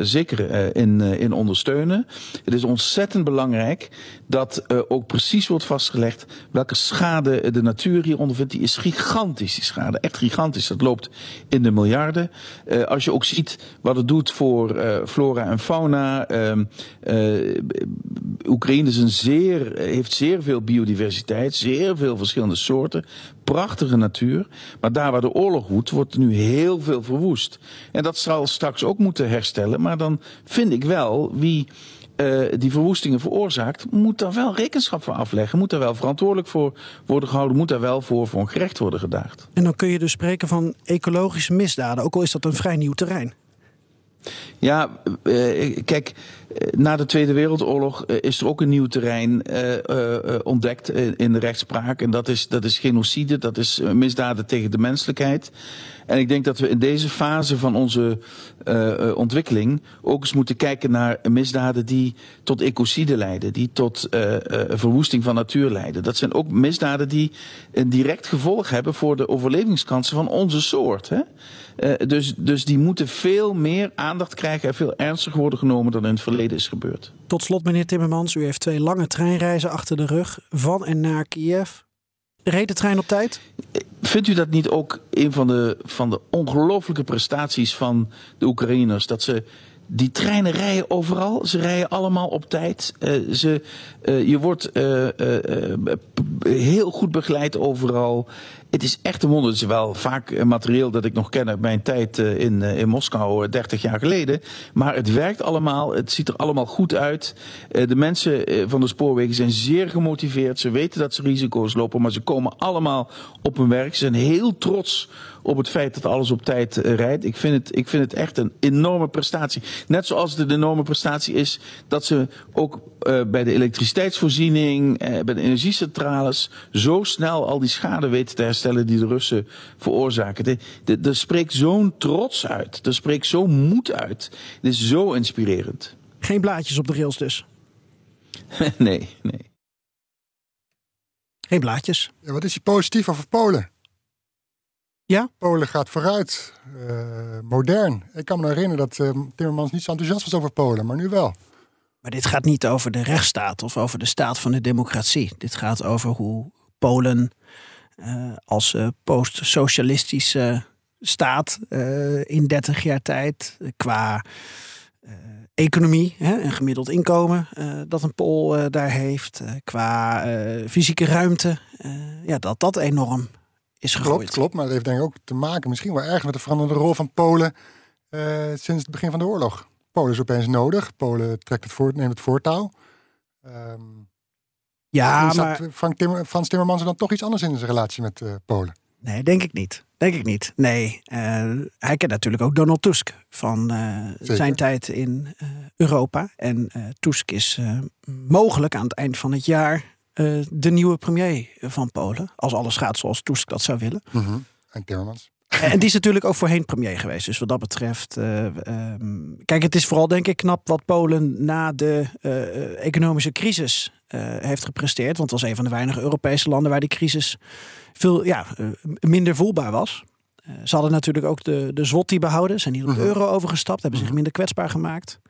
zeker in, in ondersteunen. Het is ontzettend belangrijk dat ook precies wordt vastgelegd welke schade de natuur hier ondervindt. Die is gigantisch, die schade. Echt gigantisch. Dat loopt in de miljarden. als je ook ziet wat het doet voor flora en fauna. Uh, uh, Oekraïne is een zeer, heeft zeer veel biodiversiteit, zeer veel verschillende soorten. Prachtige natuur. Maar daar waar de oorlog woedt, wordt nu heel veel verwoest. En dat zal straks ook moeten herstellen. Maar dan vind ik wel wie. Uh, die verwoestingen veroorzaakt, moet daar wel rekenschap voor afleggen. Moet daar wel verantwoordelijk voor worden gehouden. Moet daar wel voor, voor een gerecht worden gedaagd. En dan kun je dus spreken van ecologische misdaden, ook al is dat een vrij nieuw terrein. Ja, uh, kijk, na de Tweede Wereldoorlog is er ook een nieuw terrein ontdekt in de rechtspraak. En dat is, dat is genocide, dat is misdaden tegen de menselijkheid. En ik denk dat we in deze fase van onze ontwikkeling ook eens moeten kijken naar misdaden die tot ecocide leiden, die tot verwoesting van natuur leiden. Dat zijn ook misdaden die een direct gevolg hebben voor de overlevingskansen van onze soort. Hè? Uh, dus, dus die moeten veel meer aandacht krijgen en veel ernstiger worden genomen dan in het verleden is gebeurd. Tot slot, meneer Timmermans, u heeft twee lange treinreizen achter de rug van en naar Kiev. Reed de trein op tijd? Vindt u dat niet ook een van de, van de ongelooflijke prestaties van de Oekraïners? Dat ze die treinen rijden overal. Ze rijden allemaal op tijd. Uh, ze, uh, je wordt uh, heel goed begeleid overal. Het is echt een wonder. Het is wel vaak materieel dat ik nog ken uit mijn tijd in, in Moskou, 30 jaar geleden. Maar het werkt allemaal. Het ziet er allemaal goed uit. de mensen van de spoorwegen zijn zeer gemotiveerd. Ze weten dat ze risico's lopen, maar ze komen allemaal op hun werk. Ze zijn heel trots op het feit dat alles op tijd rijdt. Ik vind, het, ik vind het echt een enorme prestatie. Net zoals het een enorme prestatie is dat ze ook uh, bij de elektriciteitsvoorziening, uh, bij de energiecentrales, zo snel al die schade weten te herstellen die de Russen veroorzaken. Er spreekt zo'n trots uit. Er spreekt zo'n moed uit. Het is zo inspirerend. Geen blaadjes op de rails dus? nee, nee. Geen blaadjes. Ja, wat is je positief over Polen? Ja? Polen gaat vooruit. Uh, modern. Ik kan me herinneren dat uh, Timmermans niet zo enthousiast was over Polen, maar nu wel. Maar dit gaat niet over de rechtsstaat of over de staat van de democratie. Dit gaat over hoe Polen uh, als post-socialistische staat in 30 jaar tijd qua economie, hè, een gemiddeld inkomen dat een Pool daar heeft, qua fysieke ruimte, ja, dat dat enorm is gegroeid. Klopt, klopt, maar dat heeft denk ik ook te maken misschien wel erg met de veranderende rol van Polen uh, sinds het begin van de oorlog. Polen is opeens nodig. Polen trekt het voort, neemt het voortouw. Um, ja, maar... Frank Timmer, Frans Timmermans dan toch iets anders in zijn relatie met uh, Polen? Nee, denk ik niet. Denk ik niet. Nee. Uh, hij kent natuurlijk ook Donald Tusk van zijn tijd in Europa. En Tusk is mogelijk aan het eind van het jaar de nieuwe premier van Polen. Als alles gaat zoals Tusk dat zou willen. Mm -hmm. En Timmermans. En die is natuurlijk ook voorheen premier geweest. Dus wat dat betreft. Uh, um, kijk, het is vooral denk ik knap wat Polen na de uh, economische crisis heeft gepresteerd. Want het was een van de weinige Europese landen waar die crisis veel ja, minder voelbaar was. ze hadden natuurlijk ook de, de zloty behouden. Zijn hier op de mm -hmm. euro overgestapt. Hebben zich Mhm. minder kwetsbaar gemaakt.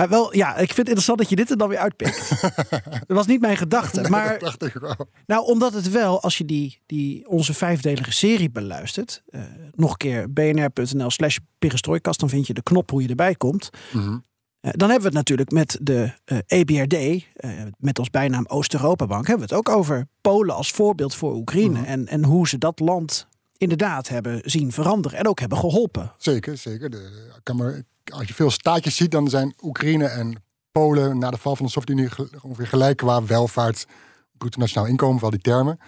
Maar wel, ja, ik vind het interessant dat je dit er dan weer uitpikt. dat was niet mijn gedachte. Nee, maar dat dacht ik wel. nou, omdat het wel, als je die, die onze vijfdelige serie beluistert, uh, nog een keer bnr.nl slash perestrooikast, dan vind je de knop hoe je erbij komt. Mhm. Uh, dan hebben we het natuurlijk met de uh, EBRD, uh, met als bijnaam Oost-Europa-bank, hebben we het ook over Polen als voorbeeld voor Oekraïne. Mhm. En, en hoe ze dat land inderdaad hebben zien veranderen en ook hebben geholpen. Zeker, zeker. De, kan maar, als je veel staatjes ziet, dan zijn Oekraïne en Polen na de val van de Sovjet-Unie ongeveer gelijk qua welvaart, bruto nationaal inkomen, vooral die termen.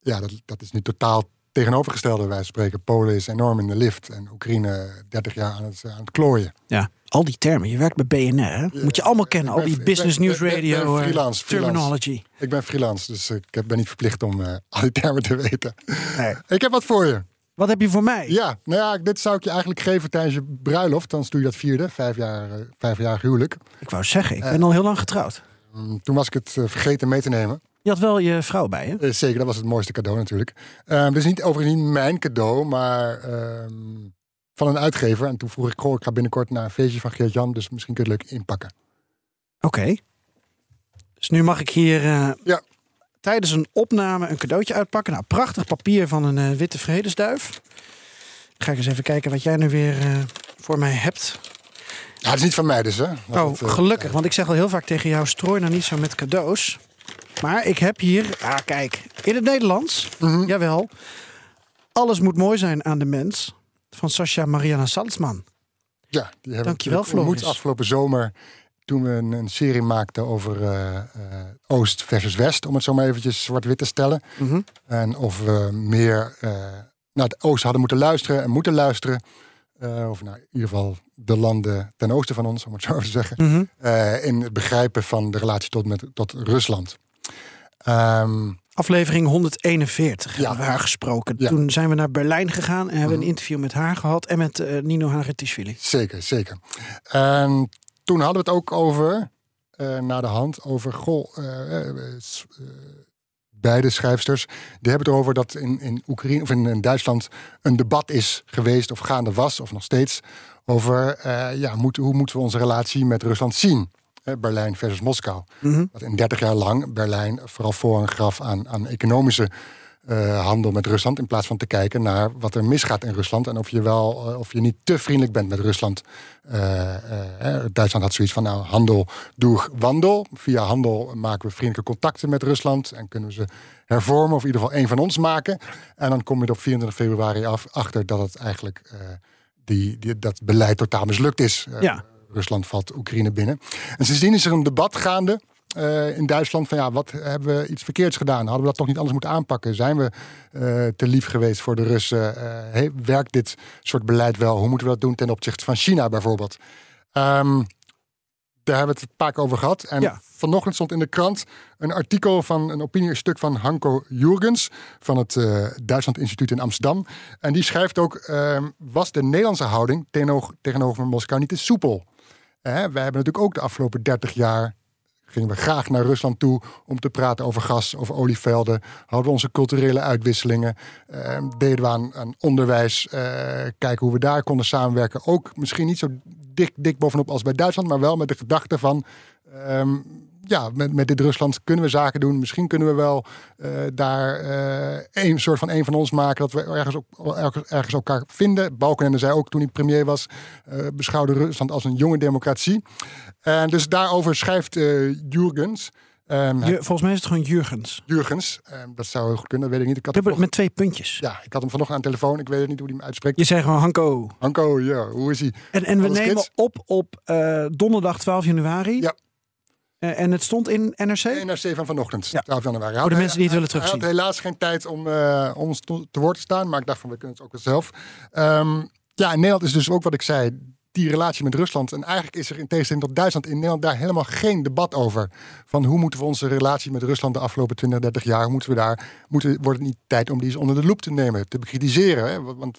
Ja, dat, dat is nu totaal tegenovergestelde. Wij spreken Polen is enorm in de lift en Oekraïne 30 jaar aan het, aan het klooien. Ja, al die termen. Je werkt bij BNR, hè? moet je allemaal kennen. Al die business ben- news ben radio eh, freelance, terminology. Ik ben freelance, dus ik ben niet verplicht om eh, al die termen te weten. Nee. Ik heb wat voor je. Wat heb je voor mij? Ja, nou ja, dit zou ik je eigenlijk geven tijdens je bruiloft. Dan stuur je dat vierde, vijf jaar, eh, vijfjarig huwelijk. Ik wou zeggen, ik ben al heel lang getrouwd. Mm, Toen was ik het eh, vergeten mee te nemen. Je had wel je vrouw bij, hè? Eh, zeker, dat was het mooiste cadeau natuurlijk. Ehm is niet, overigens niet mijn cadeau, maar ehm, van een uitgever. En toen vroeg ik, goh, ik ga binnenkort naar een feestje van Geert-Jan, dus misschien kun je het leuk inpakken. Oké. Dus nu mag ik hier eh, Ja. Tijdens een opname een cadeautje uitpakken. Nou, prachtig papier van een eh, witte vredesduif. Ga ik eens even kijken wat jij nu weer eh, voor mij hebt. Ja, het is niet van mij dus, hè? Oh, het, eh, gelukkig. Want ik zeg al heel vaak tegen jou, strooi nou niet zo met cadeaus. Maar ik heb hier, ah kijk, in het Nederlands, Mhm. jawel. Alles moet mooi zijn aan de mens. Van Sascha Mariana Salzman. Ja, die hebben Dankjewel, we Floris. afgelopen zomer. Toen we een, een serie maakten over eh, eh, Oost versus West. Om het zo maar eventjes zwart-wit te stellen. Mhm. En of we meer eh, naar het Oosten hadden moeten luisteren en moeten luisteren. Of nou, in ieder geval de landen ten oosten van ons, om het zo te zeggen. Mhm. in het begrijpen van de relatie tot, met, tot Rusland. Ehm, Aflevering 141 Ja. hebben we haar gesproken. Ja. Toen zijn we naar Berlijn gegaan en hebben Mhm. een interview met haar gehad. En met eh, Nino Hagetischvili. zeker, zeker. En toen hadden we het ook over, naar de hand, over goh, eh, eh, beide schrijfsters, die hebben het erover dat in, in Oekraïne of in, in Duitsland een debat is geweest of gaande was, of nog steeds, over ja, moet, hoe moeten we onze relatie met Rusland zien? Berlijn versus Moskou. Mhm. Dat in 30 jaar lang Berlijn vooral voor en graf aan, aan economische eh, handel met Rusland. In plaats van te kijken naar wat er misgaat in Rusland. En of je wel of je niet te vriendelijk bent met Rusland. Duitsland had zoiets van nou, handel doe wandel. Via handel maken we vriendelijke contacten met Rusland. En kunnen we ze hervormen, of in ieder geval één van ons maken. En dan kom je er op 24 februari af achter dat het eigenlijk die, die, dat beleid totaal mislukt is. Ja. Rusland valt Oekraïne binnen. En sindsdien is er een debat gaande. In Duitsland van ja, wat hebben we iets verkeerds gedaan? Hadden we dat toch niet anders moeten aanpakken? Zijn we te lief geweest voor de Russen? werkt dit soort beleid wel? Hoe moeten we dat doen ten opzichte van China bijvoorbeeld? Um, daar hebben we het een paar keer over gehad. En Ja. vanochtend stond in de krant een artikel van een opiniestuk van Hanko Jurgens van het eh, Duitsland Instituut in Amsterdam. En die schrijft ook: ehm, was de Nederlandse houding tegenover, tegenover Moskou niet te soepel? Hè, wij hebben natuurlijk ook de afgelopen 30 jaar. Gingen we graag naar Rusland toe om te praten over gas, over olievelden. Hadden we onze culturele uitwisselingen. ehm, deden we aan, onderwijs. eh, kijken hoe we daar konden samenwerken. Ook misschien niet zo dik, dik bovenop als bij Duitsland, maar wel met de gedachte van. ehm, ja, met, met dit Rusland kunnen we zaken doen. Misschien kunnen we wel eh, daar eh, een soort van een van ons maken. Dat we ergens, ook, ergens, ergens elkaar vinden. Balkenende zei ook toen hij premier was. eh, beschouwde Rusland als een jonge democratie. En dus daarover schrijft Jurgens. Je- volgens mij is het gewoon Jurgens. Jurgens. ehm, dat zou heel goed kunnen, dat weet ik niet. Ik had, hem het met twee puntjes. ja, ik had hem vanochtend aan de telefoon. Ik weet niet hoe hij hem uitspreekt. Je zei gewoon Hanko. Hanko, ja, hoe is hij? En, en we Alles nemen kids? op op donderdag 12 januari. Ja. Eh, en het stond in NRC? NRC van vanochtend, Ja. 12 januari. Voor de mensen die het willen terugzien. Hij had helaas geen tijd om, eh, om ons te, woord te staan, maar ik dacht van we kunnen het ook wel zelf. Ehm, ja, in Nederland is dus ook wat ik zei, die relatie met Rusland. En eigenlijk is er in tegenstelling tot Duitsland in Nederland daar helemaal geen debat over. Van hoe moeten we onze relatie met Rusland de afgelopen 20, 30 jaar, moeten we daar, moeten, wordt het niet tijd om die eens onder de loep te nemen, te bekritiseren. Hè? Want-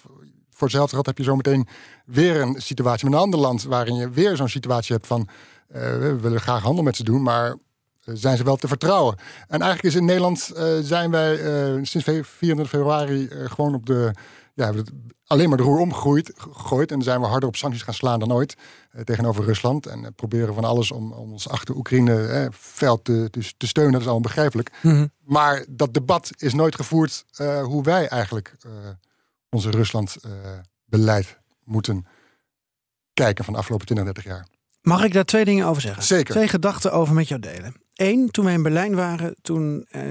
voor hetzelfde geld heb je zometeen weer een situatie met een ander land waarin je weer zo'n situatie hebt van we willen graag handel met ze doen, maar eh, zijn ze wel te vertrouwen. En eigenlijk is in Nederland eh, zijn wij eh, sinds fe- 24 februari eh, gewoon op de. Ja, alleen maar de roer omgegooid gegooid. En zijn we harder op sancties gaan slaan dan ooit eh, tegenover Rusland. En eh, proberen van alles om, om ons achter Oekraïne eh, veld te, te, te steunen. Dat is allemaal begrijpelijk. Mhm. Maar dat debat is nooit gevoerd eh, hoe wij eigenlijk eh, onze Rusland-beleid moeten kijken van de afgelopen 20, 30 jaar. Mag ik daar twee dingen over zeggen? Zeker. Twee gedachten over met jou delen. Eén, toen wij in Berlijn waren, toen... eh,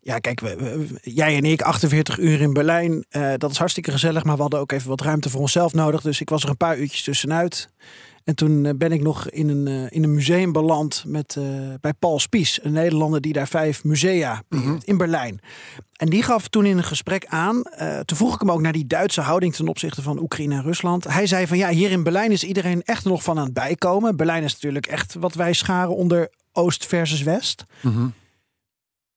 ja, kijk, we, we- jij en ik, 48 uur in Berlijn. eh, dat is hartstikke gezellig, maar we hadden ook even wat ruimte voor onszelf nodig. Dus ik was er een paar uurtjes tussenuit. En toen eh, ben ik nog in een, eh, in een museum beland met, eh, bij Paul Spies. Een Nederlander die daar vijf musea beheert in Berlijn. En die gaf toen in een gesprek aan, toen vroeg ik hem ook naar die Duitse houding ten opzichte van Oekraïne en Rusland. Hij zei van ja, hier in Berlijn is iedereen echt nog van aan het bijkomen. Berlijn is natuurlijk echt wat wij scharen onder Oost versus West.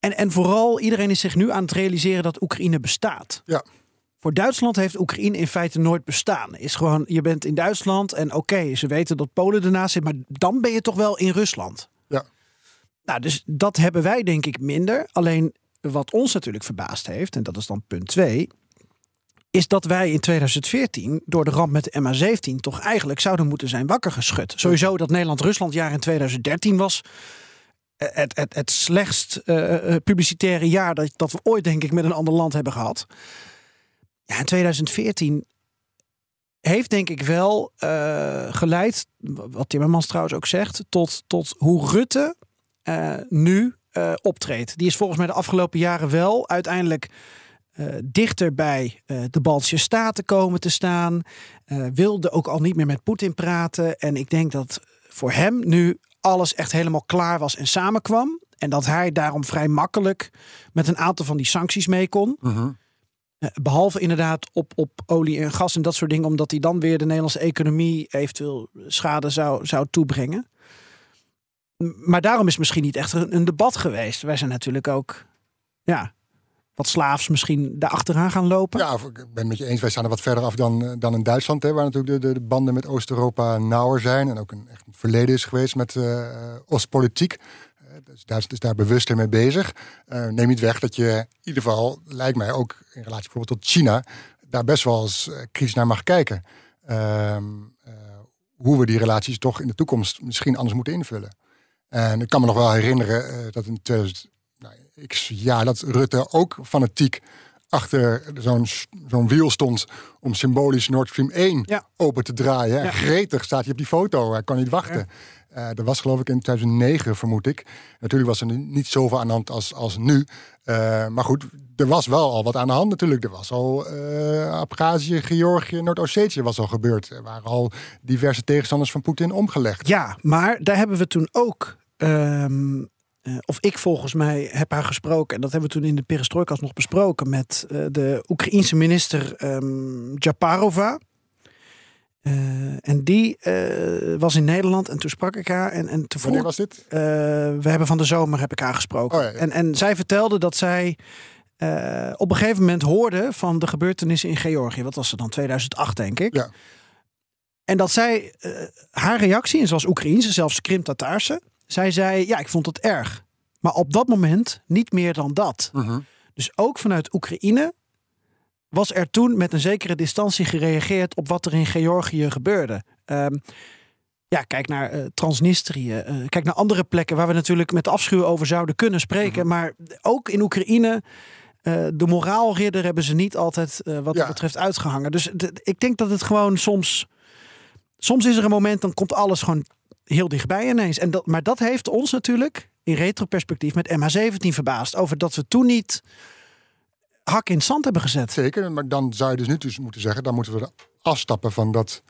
En, en vooral iedereen is zich nu aan het realiseren dat Oekraïne bestaat. Ja. Voor Duitsland heeft Oekraïne in feite nooit bestaan. Is gewoon, je bent in Duitsland en oké, ze weten dat Polen ernaast zit, maar dan ben je toch wel in Rusland. Ja. Nou, dus dat hebben wij denk ik minder. Alleen wat ons natuurlijk verbaasd heeft, en dat is dan punt twee, is dat wij in 2014 door de ramp met de MH17 toch eigenlijk zouden moeten zijn wakker geschud. Sowieso dat Nederland-Rusland jaar in 2013 was eh, het, het, het slechtst eh, eh, publicitaire jaar dat, dat we ooit denk ik met een ander land hebben gehad. Ja, in 2014 heeft denk ik wel eh, geleid, wat Timmermans trouwens ook zegt, tot, tot hoe Rutte eh, nu eh, optreedt. Die is volgens mij de afgelopen jaren wel uiteindelijk dichter bij de Baltische Staten komen te staan. Wilde ook al niet meer met Poetin praten. En ik denk dat voor hem nu alles echt helemaal klaar was en samenkwam. En dat hij daarom vrij makkelijk met een aantal van die sancties mee kon. Mhm. Eh, Behalve inderdaad op, op olie en gas en dat soort dingen, omdat hij dan weer de Nederlandse economie eventueel schade zou, zou toebrengen. Maar daarom is misschien niet echt een, debat geweest. Wij zijn natuurlijk ook ja, wat slaafs misschien daar achteraan gaan lopen. Ja, ik ben het met je eens. Wij staan er wat verder af dan, eh, dan in Duitsland. Hè, waar natuurlijk de, de, de banden met Oost-Europa nauwer zijn. En ook een, echt verleden is geweest met eh Oostpolitiek. Dus Duitsland is daar bewuster mee bezig. Eh, neem niet weg dat je in ieder geval, lijkt mij ook in relatie bijvoorbeeld tot China, daar best wel eens eh, kritisch naar mag kijken. Ehm, eh, hoe we die relaties toch in de toekomst misschien anders moeten invullen. En ik kan me nog wel herinneren dat in 2000, nou, x jaar dat Rutte ook fanatiek achter zo'n zo'n wiel stond om symbolisch Nord Stream 1 Ja. open te draaien. En Ja. gretig staat hij op die foto. Hij kan niet wachten. Eh, dat was geloof ik in 2009, vermoed ik. Natuurlijk was er niet zoveel aan de hand als, als nu. Eh, maar goed, er was wel al wat aan de hand natuurlijk. Er was al eh Abhazie, Georgië, Noord-Ossetië was al gebeurd. Er waren al diverse tegenstanders van Poetin omgelegd. Ja, maar daar hebben we toen ook. ehm, eh, of ik volgens mij heb haar gesproken. En dat hebben we toen in de Perestroikas nog besproken. Met eh, de Oekraïense minister Japarova. Eh, en die was in Nederland en toen sprak ik haar. En, en toen Wanneer was dit? We hebben van de zomer heb ik haar gesproken. Oh, ja, ja. En, en zij vertelde dat zij op een gegeven moment hoorde van de gebeurtenissen in Georgië. Wat was het dan? 2008 denk ik. Ja. En dat zij, haar reactie, en zoals Oekraïense, zelfs Krim-Tataarse, zij zei, ja, ik vond het erg. Maar op dat moment niet meer dan dat. Mhm. Dus ook vanuit Oekraïne was er toen met een zekere distantie gereageerd op wat er in Georgië gebeurde. Ehm, ja, kijk naar eh, Transnistrië. eh, kijk naar andere plekken waar we natuurlijk met afschuw over zouden kunnen spreken. Mhm. Maar ook in Oekraïne. eh, de moraalridder hebben ze niet altijd wat Ja. dat betreft uitgehangen. Dus ik denk dat het gewoon soms. Soms is er een moment, dan komt alles gewoon heel dichtbij ineens. En dat, maar dat heeft ons natuurlijk in retroperspectief met MH17 verbaasd. Over dat we toen niet hak in het zand hebben gezet. Zeker, maar dan zou je dus nu dus moeten zeggen... dan moeten we afstappen van dat...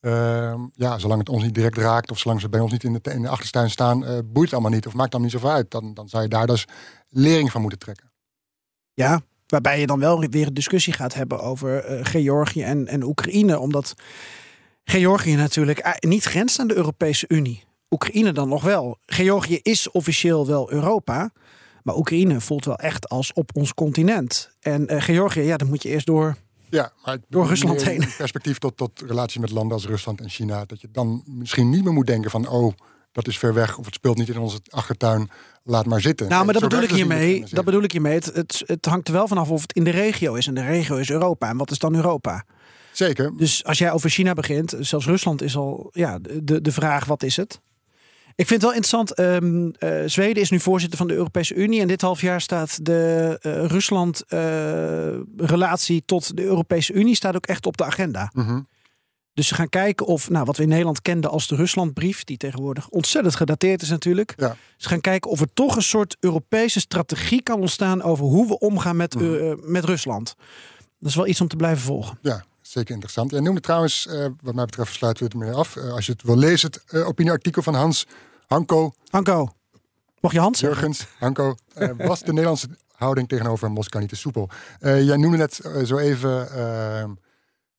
ehm, ja, zolang het ons niet direct raakt... of zolang ze bij ons niet in de, in de achtertuin staan... eh, boeit het allemaal niet of maakt het allemaal niet zoveel uit. Dan, dan zou je daar dus lering van moeten trekken. Ja, waarbij je dan wel weer een discussie gaat hebben over eh, Georgië en, en Oekraïne. Omdat Georgië natuurlijk eh, niet grenst aan de Europese Unie. Oekraïne dan nog wel. Georgië is officieel wel Europa. Maar Oekraïne voelt wel echt als op ons continent. En eh, Georgië, ja, dan moet je eerst door. Ja, maar Door Rusland heen. perspectief tot, tot relatie met landen als Rusland en China. Dat je dan misschien niet meer moet denken van... oh, dat is ver weg of het speelt niet in onze achtertuin. Laat maar zitten. Nou, maar Nee, dat bedoel ik dus hiermee. Dat bedoel ik hiermee. Het, het, het hangt er wel vanaf of het in de regio is. En de regio is Europa. En wat is dan Europa? Zeker. Dus als jij over China begint, zelfs Rusland is al ja, de, de vraag: wat is het? Ik vind het wel interessant. ehm, eh, Zweden is nu voorzitter van de Europese Unie. En dit half jaar staat de eh, Rusland-relatie tot de Europese Unie staat ook echt op de agenda. Mhm. Dus ze gaan kijken of, nou, wat we in Nederland kenden als de Ruslandbrief, die tegenwoordig ontzettend gedateerd is natuurlijk. Ja. Ze gaan kijken of er toch een soort Europese strategie kan ontstaan over hoe we omgaan met, Mhm. eh, met Rusland. Dat is wel iets om te blijven volgen. Ja, zeker interessant. Jij noemde trouwens, eh, wat mij betreft sluiten we het ermee af. Eh, als je het wil lezen, het eh, opinieartikel van Hans Hanko Hanko, mocht je zeggen? Jurgens. Hanko, was de Nederlandse houding tegenover Moskou niet te soepel? Jij noemde net zo even eh,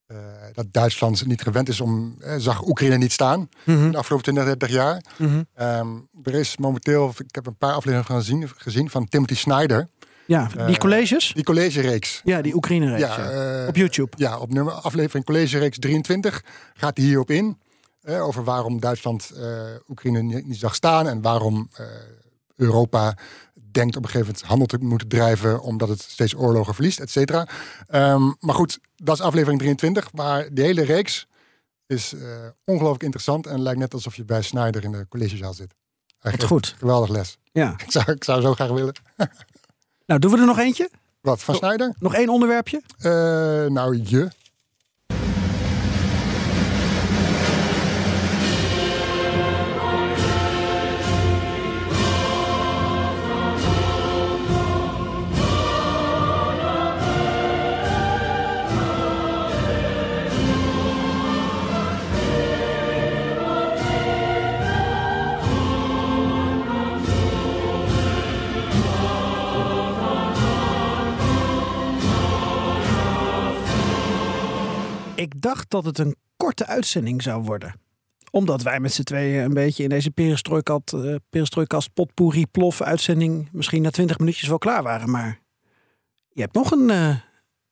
eh, dat Duitsland niet gewend is om, eh, zag Oekraïne niet staan Mhm. de afgelopen 20, 30 jaar. Mhm. Ehm, er is momenteel, ik heb een paar afleveringen gezien, gezien van Timothy Snyder. Ja, die Eh, colleges? Die collegereeks. Ja, die Oekraïne-reeks. Ja, ja. eh, Op YouTube. Ja, op nummer, aflevering collegereeks 23 gaat hij hierop in. eh, over waarom Duitsland Oekraïne niet, zag staan. En waarom Europa denkt op een gegeven moment handel te moeten drijven. Omdat het steeds oorlogen verliest, et cetera. Ehm, maar goed, dat is aflevering 23. Maar die hele reeks is ongelooflijk interessant. En lijkt net alsof je bij Snyder in de collegezaal zit. Hij Wat geeft goed. Geweldig les. Ja. Ik zou, ik zou zo graag willen. Nou, doen we er nog eentje? Wat, van Snyder? Nog één onderwerpje? Eh, nou, je. Ik dacht dat het een korte uitzending zou worden. Omdat wij met z'n tweeën een beetje in deze perestrooikast, eh perestrooikast potpourri plof uitzending misschien na twintig minuutjes wel klaar waren. Maar je hebt nog een, eh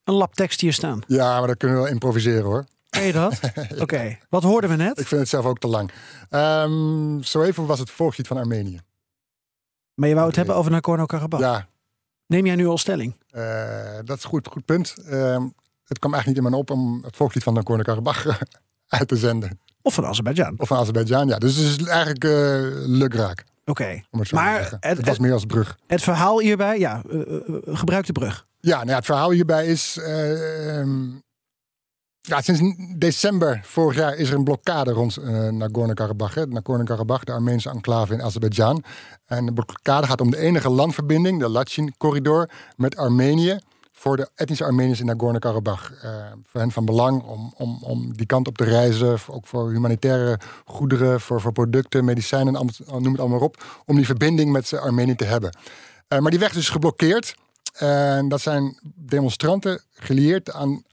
een lap tekst hier staan. Ja, maar dat kunnen we wel improviseren hoor. Ken je dat? Oké, wat hoorden we net? Ik vind het zelf ook te lang. Ehm, zo even was het volkslied van Armenië. Maar je wou het hebben over Nagorno-Karabakh. Ja, Neem jij nu al stelling? eh, dat is goed, goed punt. Ehm, het kwam eigenlijk niet in me op om het volkslied van Nagorno-Karabakh uit te zenden. Of van Azerbeidzjan? Of van Azerbeidzjan, ja. Dus het is eigenlijk eh lukraak. Oké. Maar het, het was meer als brug. het verhaal hierbij, ja, eh, gebruik de brug. Ja, nou ja, het verhaal hierbij is. eh, ehm, ja, sinds december vorig jaar is er een blokkade rond eh Nagorno-Karabakh. Nagorno-Karabakh, de Armeense enclave in Azerbeidzjan. En de blokkade gaat om de enige landverbinding, de Lachin-corridor, met Armenië. Voor de etnische Armeniërs in Nagorno-Karabakh. Eh, voor hen van belang om, om, om die kant op te reizen. Ook voor humanitaire goederen, voor, voor producten, medicijnen, allemaal- noem het allemaal op. Om die verbinding met Armenië te hebben. Eh, maar die weg is dus geblokkeerd. En dat zijn demonstranten gelieerd aan,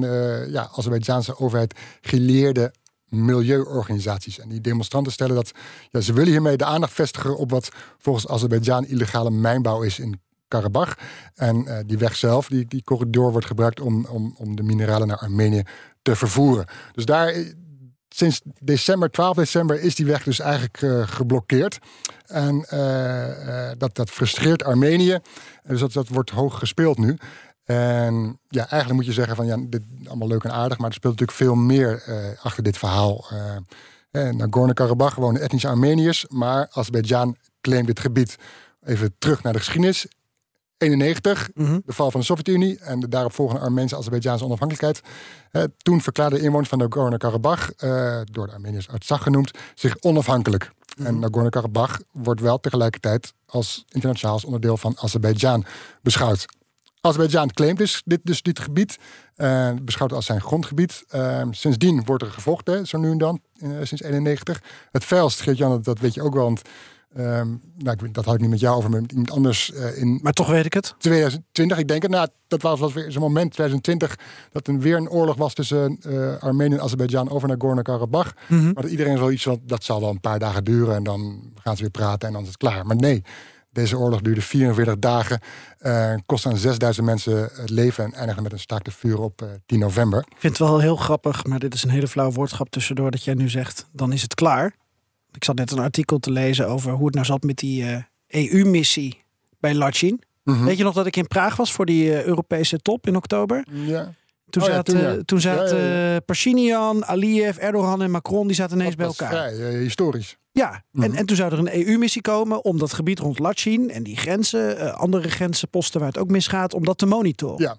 de ja, Azerbeidzjaanse overheid gelieerde milieuorganisaties. En die demonstranten stellen dat ja, ze willen hiermee de aandacht vestigen op wat volgens Azerbeidzjan illegale mijnbouw is in Karabach. En eh, die weg zelf, die, die corridor wordt gebruikt om, om, om de mineralen naar Armenië te vervoeren. Dus daar, eh, sinds december, 12 december, is die weg dus eigenlijk eh, geblokkeerd. En dat, dat frustreert Armenië. En Dus dat, dat wordt hoog gespeeld nu. En ja, eigenlijk moet je zeggen van ja, dit allemaal leuk en aardig, maar er speelt natuurlijk veel meer achter dit verhaal. Nagorno-Karabakh wonen etnische Armeniërs, maar Azerbeidzjan claimt dit gebied. Even terug naar de geschiedenis. 91, Mhm. de val van de Sovjet-Unie en de daaropvolgende Armeense Azerbeidzjaanse onafhankelijkheid. Eh, toen verklaarden de inwoners van Nagorno-Karabakh, eh, door de Armeniërs Artsakh genoemd, zich onafhankelijk. En Nagorno-Karabakh wordt wel tegelijkertijd als internationaal onderdeel van Azerbeidzjan beschouwd. Azerbeidzjan claimt dus dit, dus dit gebied, eh, beschouwt het als zijn grondgebied. Eh, sindsdien wordt er gevochten, zo nu en dan, sinds 91. Het veilst, Geert-Jan, dat, dat weet je ook wel, want ehm, nou, dat had ik niet met jou over, maar met iemand anders eh, in Maar toch weet ik het. 2020. Ik denk het, nou, dat was, was weer zo'n moment, 2020, dat er weer een oorlog was tussen eh Armenië en Azerbeidzjan over Nagorno-Karabakh. Mhm. Maar dat iedereen zoiets van, dat zal wel een paar dagen duren en dan gaan ze weer praten en dan is het klaar. Maar nee, deze oorlog duurde 44 dagen, eh kostte aan 6000 mensen het leven en eindigde met een staakt het vuur op eh, 10 november. Ik vind het wel heel grappig, maar dit is een hele flauw woordschap tussendoor dat jij nu zegt, dan is het klaar. Ik zat net een artikel te lezen over hoe het nou zat met die eh, EU-missie bij Lachin. Mhm. Weet je nog dat ik in Praag was voor die eh, Europese top in oktober? Ja. Toen Oh ja, zaten, toen, ja. toen zaten Ja, ja, Pashinyan, Aliyev, Erdogan en Macron, die zaten ineens bij Dat elkaar. vrij eh, historisch. Ja, Mhm. en, en toen zou er een EU-missie komen om dat gebied rond Lachin en die grenzen, andere grenzenposten waar het ook misgaat, om dat te monitoren. Ja.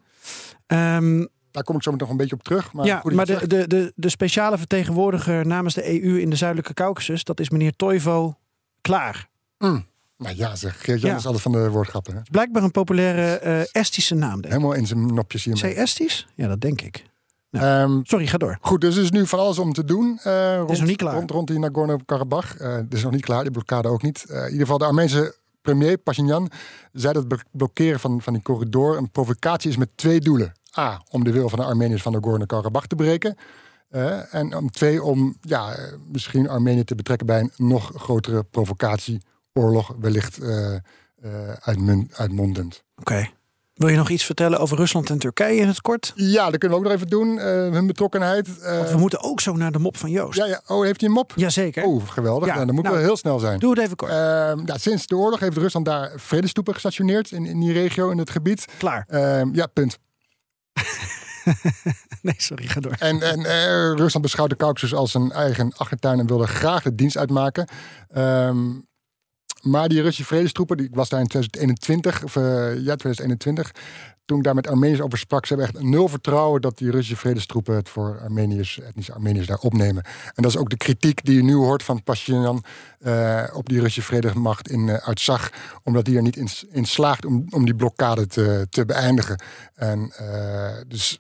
Ehm, Daar kom ik zo nog een beetje op terug. Maar ja, maar de, de, de, de speciale vertegenwoordiger namens de EU in de Zuidelijke Caucasus, dat is meneer Toivo Klaar. Mm. Nou ja, zeg, Geert-Jan Ja. is altijd van de woordgrappen. Hè? Blijkbaar een populaire eh, Estische naam. Denk ik. Helemaal in zijn nopjes hier. Zij Estisch? Ja, dat denk ik. Ehm, Sorry, ga door. Goed, dus er is nu van alles om te doen. eh, rond, nog niet klaar. Rond, rond die Nagorno-Karabakh. Het is nog niet klaar, die blokkade ook niet. In ieder geval de Armeense premier Pashinyan zei dat het blo- blokkeren van, van die corridor een provocatie is met twee doelen. A, om de wil van de Armeniërs van Nagorno-Karabakh te breken. Eh, en om twee, om ja, eh, misschien Armenië te betrekken bij een nog grotere provocatie, oorlog, wellicht eh, uitmun- uitmondend. Oké. Wil je nog iets vertellen over Rusland en Turkije in het kort? Ja, dat kunnen we ook nog even doen. hun betrokkenheid. Want we moeten ook zo naar de mop van Joost. ja, ja. Oh, heeft hij een mop? Jazeker. Oh, geweldig. Ja, Ja, dan moet nou, wel heel snel zijn. Doe het even kort. Ehm, ja, sinds de oorlog heeft Rusland daar vredestoepen gestationeerd in, in die regio, in het gebied. Klaar. Ehm, ja, punt. Nee, sorry, ga door. En, en eh, Rusland beschouwt de Caucasus als zijn eigen achtertuin en wilde graag de dienst uitmaken. Ehm, maar die Russische vredestroepen, die ik was daar in 2021, of eh, ja, 2021. Toen ik daar met Armeniërs over sprak, ze hebben echt nul vertrouwen dat die Russische vredestroepen het voor Armeniërs, etnische Armeniërs daar opnemen. En dat is ook de kritiek die je nu hoort van Pashinyan eh, op die Russische vredemacht in uh, omdat die er niet in, slaagt om, om die blokkade te, te beëindigen. En uh, dus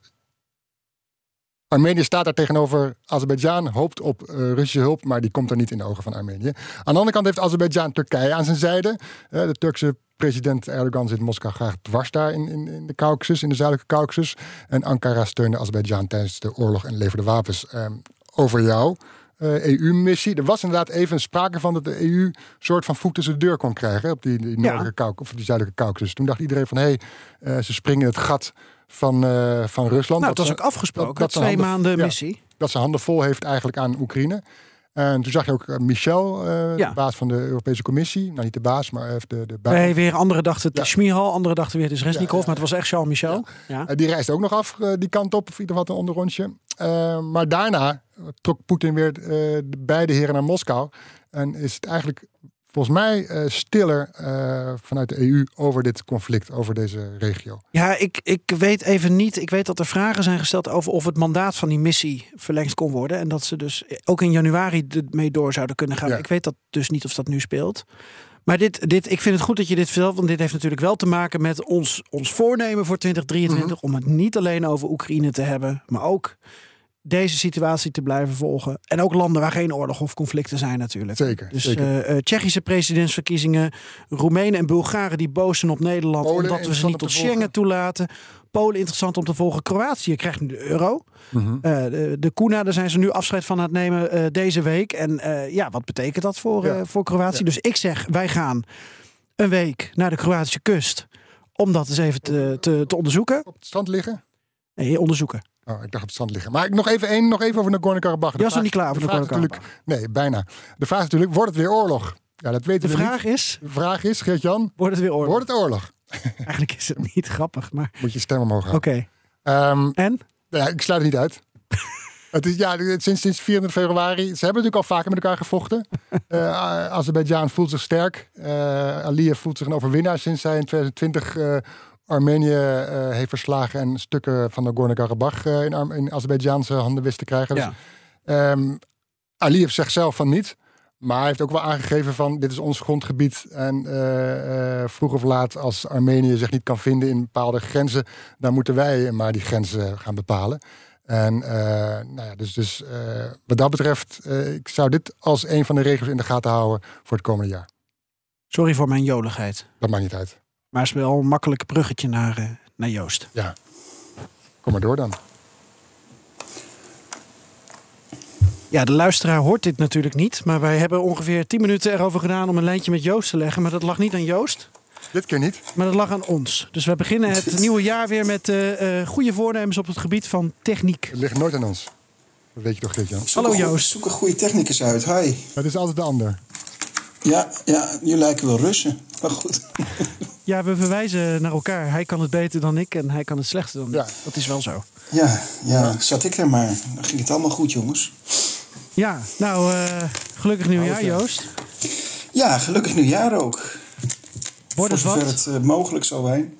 Armenië staat daar tegenover Azerbeidzjan, hoopt op uh, Russische hulp, maar die komt er niet in de ogen van Armenië. Aan de andere kant heeft Azerbeidzjan Turkije aan zijn zijde. Uh, de Turkse president Erdogan zit Moskou graag dwars daar in, in, in de Caucasus, in de zuidelijke Caucasus. En Ankara steunde Azerbeidzjan tijdens de oorlog en leverde wapens. Um, over jou. EU-missie. Er was inderdaad even sprake van dat de EU een soort van voet tussen de deur kon krijgen op die, die noordelijke ja. Caucasus, of die zuidelijke Caucasus. Toen dacht iedereen van hé, hey, ze springen in het gat van, uh, van Rusland. Nou, dat was ook afgesproken, dat, dat twee handen, maanden missie. Dat ze handen vol heeft eigenlijk aan Oekraïne. En toen zag je ook uh, Michel, uh, ja. de baas van de Europese Commissie. Nou, niet de baas, maar even de, de baas. Nee, weer anderen dachten het ja. Schmihal, anderen dachten weer is Resnikov, ja, maar het was echt Charles Michel. Ja. Uh, die reisde ook nog af die kant op, of ieder geval een onderrondje. maar daarna trok Poetin weer de beide heren naar Moskou. En is het eigenlijk volgens mij eh, stiller eh, vanuit de EU over dit conflict, over deze regio. Ja, ik, ik weet even niet. Ik weet dat er vragen zijn gesteld over of het mandaat van die missie verlengd kon worden. En dat ze dus ook in januari ermee door zouden kunnen gaan. Ja. Ik weet dat dus niet of dat nu speelt. Maar dit, dit, ik vind het goed dat je dit vertelt, want dit heeft natuurlijk wel te maken met ons, ons voornemen voor 2023 Mhm. om het niet alleen over Oekraïne te hebben, maar ook deze situatie te blijven volgen. En ook landen waar geen oorlog of conflicten zijn natuurlijk. Zeker, Dus zeker. eh, eh, Tsjechische presidentsverkiezingen, Roemenen en Bulgaren die boos zijn op Nederland Polen, omdat we ze niet tot Schengen toelaten. Polen interessant om te volgen. Kroatië krijgt nu de euro. Mhm. Eh, de, de Kuna, daar zijn ze nu afscheid van aan het nemen eh, deze week. En eh, ja, wat betekent dat voor, Ja. eh, voor Kroatië? Dus ik zeg, wij gaan een week naar de Kroatische kust. Om dat eens even te, te, te onderzoeken. Op het strand liggen? Nee, onderzoeken. Oh, ik dacht op het strand liggen. Maar ik nog even één, nog even over Nagorno-Karabakh. De Je was nog vraag- niet klaar over de vraag Nagorno-Karabakh. Nee, bijna. De vraag is natuurlijk, wordt het weer oorlog? Ja, dat weten De we vraag niet. is, De vraag is, Geert-Jan, wordt het weer oorlog? wordt het oorlog? Eigenlijk is het niet grappig, maar Moet je stem omhoog oké. houden. Ehm, En? ja, ik sluit het niet uit. het is, ja, sinds, sinds 24 februari. Ze hebben natuurlijk al vaker met elkaar gevochten. Eh Azerbeidzjan voelt zich sterk. Aliyev voelt zich een overwinnaar sinds hij in 2020 eh, Armenië eh, heeft verslagen en stukken van Nagorno-Karabakh eh, in, Ar- in Azerbeidzjaanse handen wist te krijgen. Dus, Ja. Ehm, Aliyev zegt zelf van niet. Maar hij heeft ook wel aangegeven van dit is ons grondgebied. En eh, vroeg of laat als Armenië zich niet kan vinden in bepaalde grenzen. Dan moeten wij maar die grenzen gaan bepalen. En nou ja, dus, dus wat dat betreft, eh, ik zou dit als een van de regels in de gaten houden voor het komende jaar. Sorry voor mijn joligheid. Dat maakt niet uit. Maar het is wel een makkelijk bruggetje naar, eh, naar Joost. Ja. Kom maar door dan. Ja, de luisteraar hoort dit natuurlijk niet. Maar wij hebben ongeveer 10 minuten erover gedaan om een lijntje met Joost te leggen. Maar dat lag niet aan Joost. Dit keer niet. Maar dat lag aan ons. Dus we beginnen het nieuwe jaar weer met eh, eh, goede voornemens op het gebied van techniek. Het ligt nooit aan ons. Dat weet je toch, Geert-Jan? Hallo Joost. Zoek een goede technicus uit. Hi. Het is altijd de ander. Ja, ja, jullie lijken wel Russen. Maar goed. Ja, we verwijzen naar elkaar. Hij kan het beter dan ik en hij kan het slechter dan ik. Ja. Dat is wel zo. Ja, ja, zat ik er maar. Dan ging het allemaal goed, jongens. Ja, nou, eh, gelukkig nieuwjaar ja. Joost. Ja, gelukkig nieuwjaar ook. Wordt het wat? het eh, mogelijk zal zijn.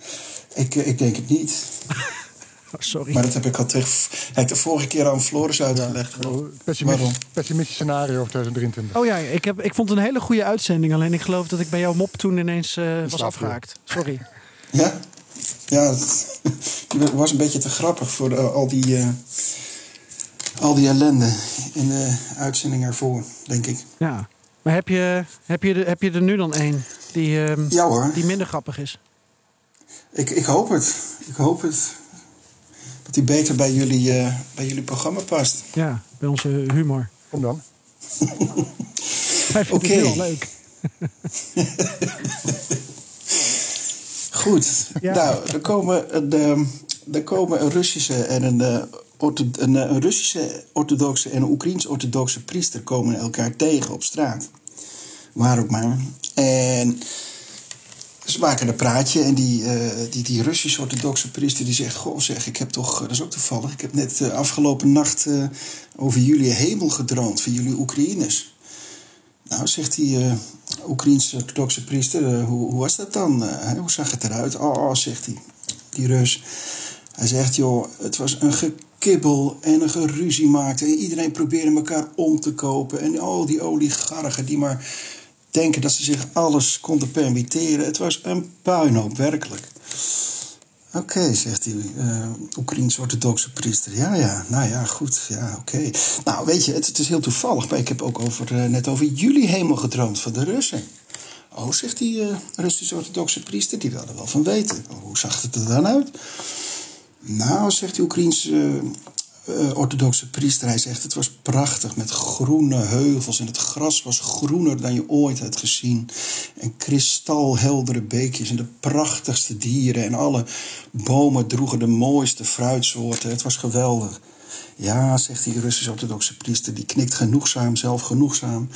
Ik, eh, ik denk het niet. Oh, sorry. Maar dat heb ik al tegen, heb ik de vorige keer aan Floris uitgelegd. Waarom? Pessimistisch, pessimistisch scenario over 2023. Oh ja, ik, heb, ik vond het een hele goede uitzending. Alleen ik geloof dat ik bij jouw mop toen ineens eh, was afgehaakt. Sorry. Ja? Ja, het was een beetje te grappig voor eh, al, die, eh, al die ellende in de uitzending ervoor, denk ik. Ja. Maar heb je, heb je, er- heb je er nu dan één die, ehm, Ja hoor. die minder grappig is? Ik, ik hoop het. Ik hoop het. Dat die beter bij jullie, eh, bij jullie programma past. Ja, bij onze humor. Kom dan. Hij vindt Oké. het heel leuk. Goed. Ja. Nou, er komen een, ehm, er komen een Russische en een, eh, een, eh, een Russische orthodoxe en een Oekraïens-orthodoxe priester komen elkaar tegen op straat. Waar ook maar. En ze maken een praatje en die, eh, die, die Russische orthodoxe priester die zegt... Goh zeg, ik heb toch, dat is ook toevallig, ik heb net eh, afgelopen nacht eh, over jullie hemel gedroomd, van jullie Oekraïners. Nou, zegt die eh Oekraïense orthodoxe priester, hoe, hoe was dat dan? Hoe zag het eruit? Oh, oh, zegt hij, die Rus. Hij zegt, joh, het was een gekibbel en een geruzie maakte. En iedereen probeerde elkaar om te kopen. En al die oligarchen die maar denken dat ze zich alles konden permitteren. Het was een puinhoop, werkelijk. Oké, zegt die eh Oekraïens-orthodoxe priester. Ja, ja, nou ja, goed, ja, oké. Nou, weet je, het, is heel toevallig, maar ik heb ook over, eh, net over jullie hemel gedroomd van de Russen. Oh, zegt die eh Russisch-orthodoxe priester, die wil er wel van weten. Hoe zag het er dan uit? Nou, zegt die Oekraïense eh, orthodoxe priester, hij zegt het was prachtig met groene heuvels en het gras was groener dan je ooit had gezien. En kristalheldere beekjes en de prachtigste dieren en alle bomen droegen de mooiste fruitsoorten. Het was geweldig. Ja, zegt die Russisch-orthodoxe priester, die knikt genoegzaam, zelf genoegzaam.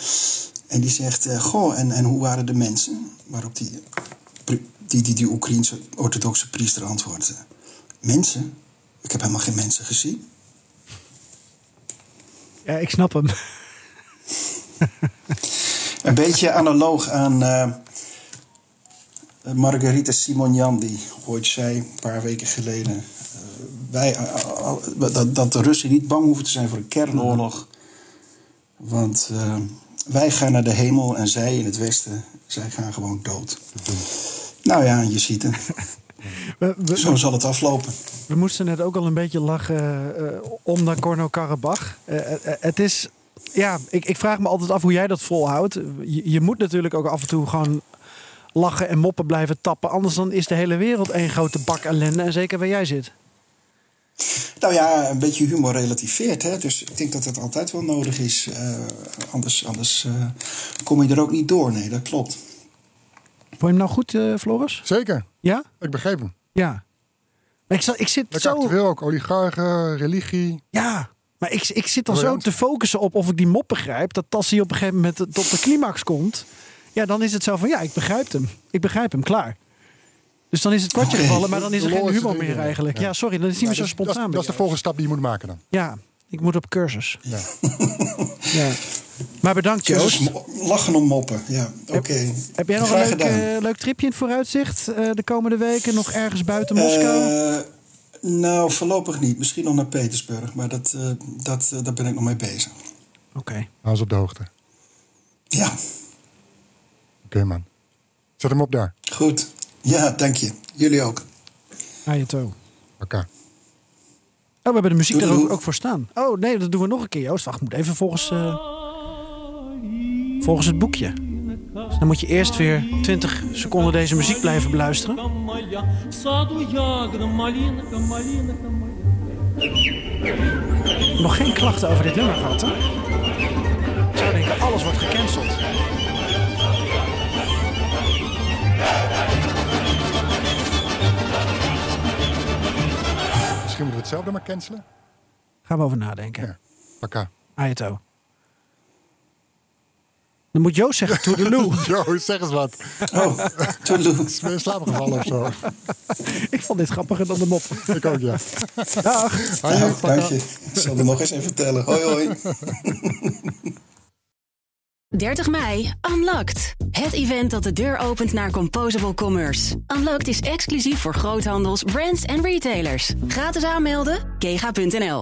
En die zegt, eh, goh, en, en hoe waren de mensen? Waarop die, die, die, die Oekraïense orthodoxe priester antwoordde. Mensen? Ik heb helemaal geen mensen gezien. Ja, ik snap hem. Een beetje analoog aan eh Margarita Simonian, die ooit zei, een paar weken geleden... eh, wij, dat, dat de Russen niet bang hoeven te zijn voor een kernoorlog. Want eh, wij gaan naar de hemel en zij in het westen, zij gaan gewoon dood. Nou ja, je ziet het. We, we- Zo zal het aflopen. We moesten net ook al een beetje lachen eh, om Nagorno-Karabakh. Eh, eh, eh, het is, ja, ik, ik vraag me altijd af hoe jij dat volhoudt. Je, je moet natuurlijk ook af en toe gewoon lachen en moppen blijven tappen. Anders dan is de hele wereld één grote bak ellende. En zeker waar jij zit. Nou ja, een beetje humor relativeert. Hè? Dus ik denk dat dat altijd wel nodig is. Eh, anders anders eh, kom je er ook niet door. Nee, dat klopt. Vond je hem nou goed, eh, Floris? Zeker. Ja? Ik begreep hem. Ja. Maar ik, zat, ik zit Lekker zo... actueel ook. Oligarchen, religie. Ja, maar ik, ik zit dan zo te focussen op of ik die mop begrijp. Dat als hij op een gegeven moment tot de climax komt. Ja, dan is het zo van ja, ik begrijp hem. Ik begrijp hem, klaar. Dus dan is het kwartje Oké. gevallen, maar dan is er geen humor meer eigenlijk. Ja, sorry, dat is niet meer zo spontaan. dat is de volgende stap die je moet maken dan. Ja, ik moet op cursus. Ja. Ja. Maar bedankt Joost. lachen om moppen. Ja, oké. Heb jij nog een leuk, eh, leuk tripje in het vooruitzicht eh, de komende weken? Nog ergens buiten Moskou? Eh, nou, voorlopig niet. Misschien nog naar Petersburg. Maar dat, eh, dat, daar ben ik nog mee bezig. Oké. Hou eens op de hoogte. Oké Ja, man. Zet hem op daar. goed. Ja, dank je. Jullie ook. Je toe. Oké. Oh, we hebben de muziek Doei, er ook, ook voor staan. Oh nee, dat doen we nog een keer, Joost. Wacht, moet even volgens, eh, volgens het boekje. Dan moet je eerst weer 20 seconden deze muziek blijven beluisteren. Nog geen klachten over dit nummer gehad, hè? Ik zou denken, alles wordt gecanceld. Misschien moeten we hetzelfde maar cancelen. Gaan we over nadenken. Ja, Paka. Ayato. Dan moet Joost zeggen toedeloe. Yo, zeg eens wat. Oh, toedeloe. Ben je in slaap gevallen of zo? ik vond dit grappiger dan de mop. Ik ook, ja. Dag. Hoi, dank je. Ik zal er nog eens even vertellen. Hoi, hoi. 30 mei, Unlocked. Het event dat de deur opent naar Composable Commerce. Unlocked is exclusief voor groothandels, brands en retailers. Gratis aanmelden, kega.nl.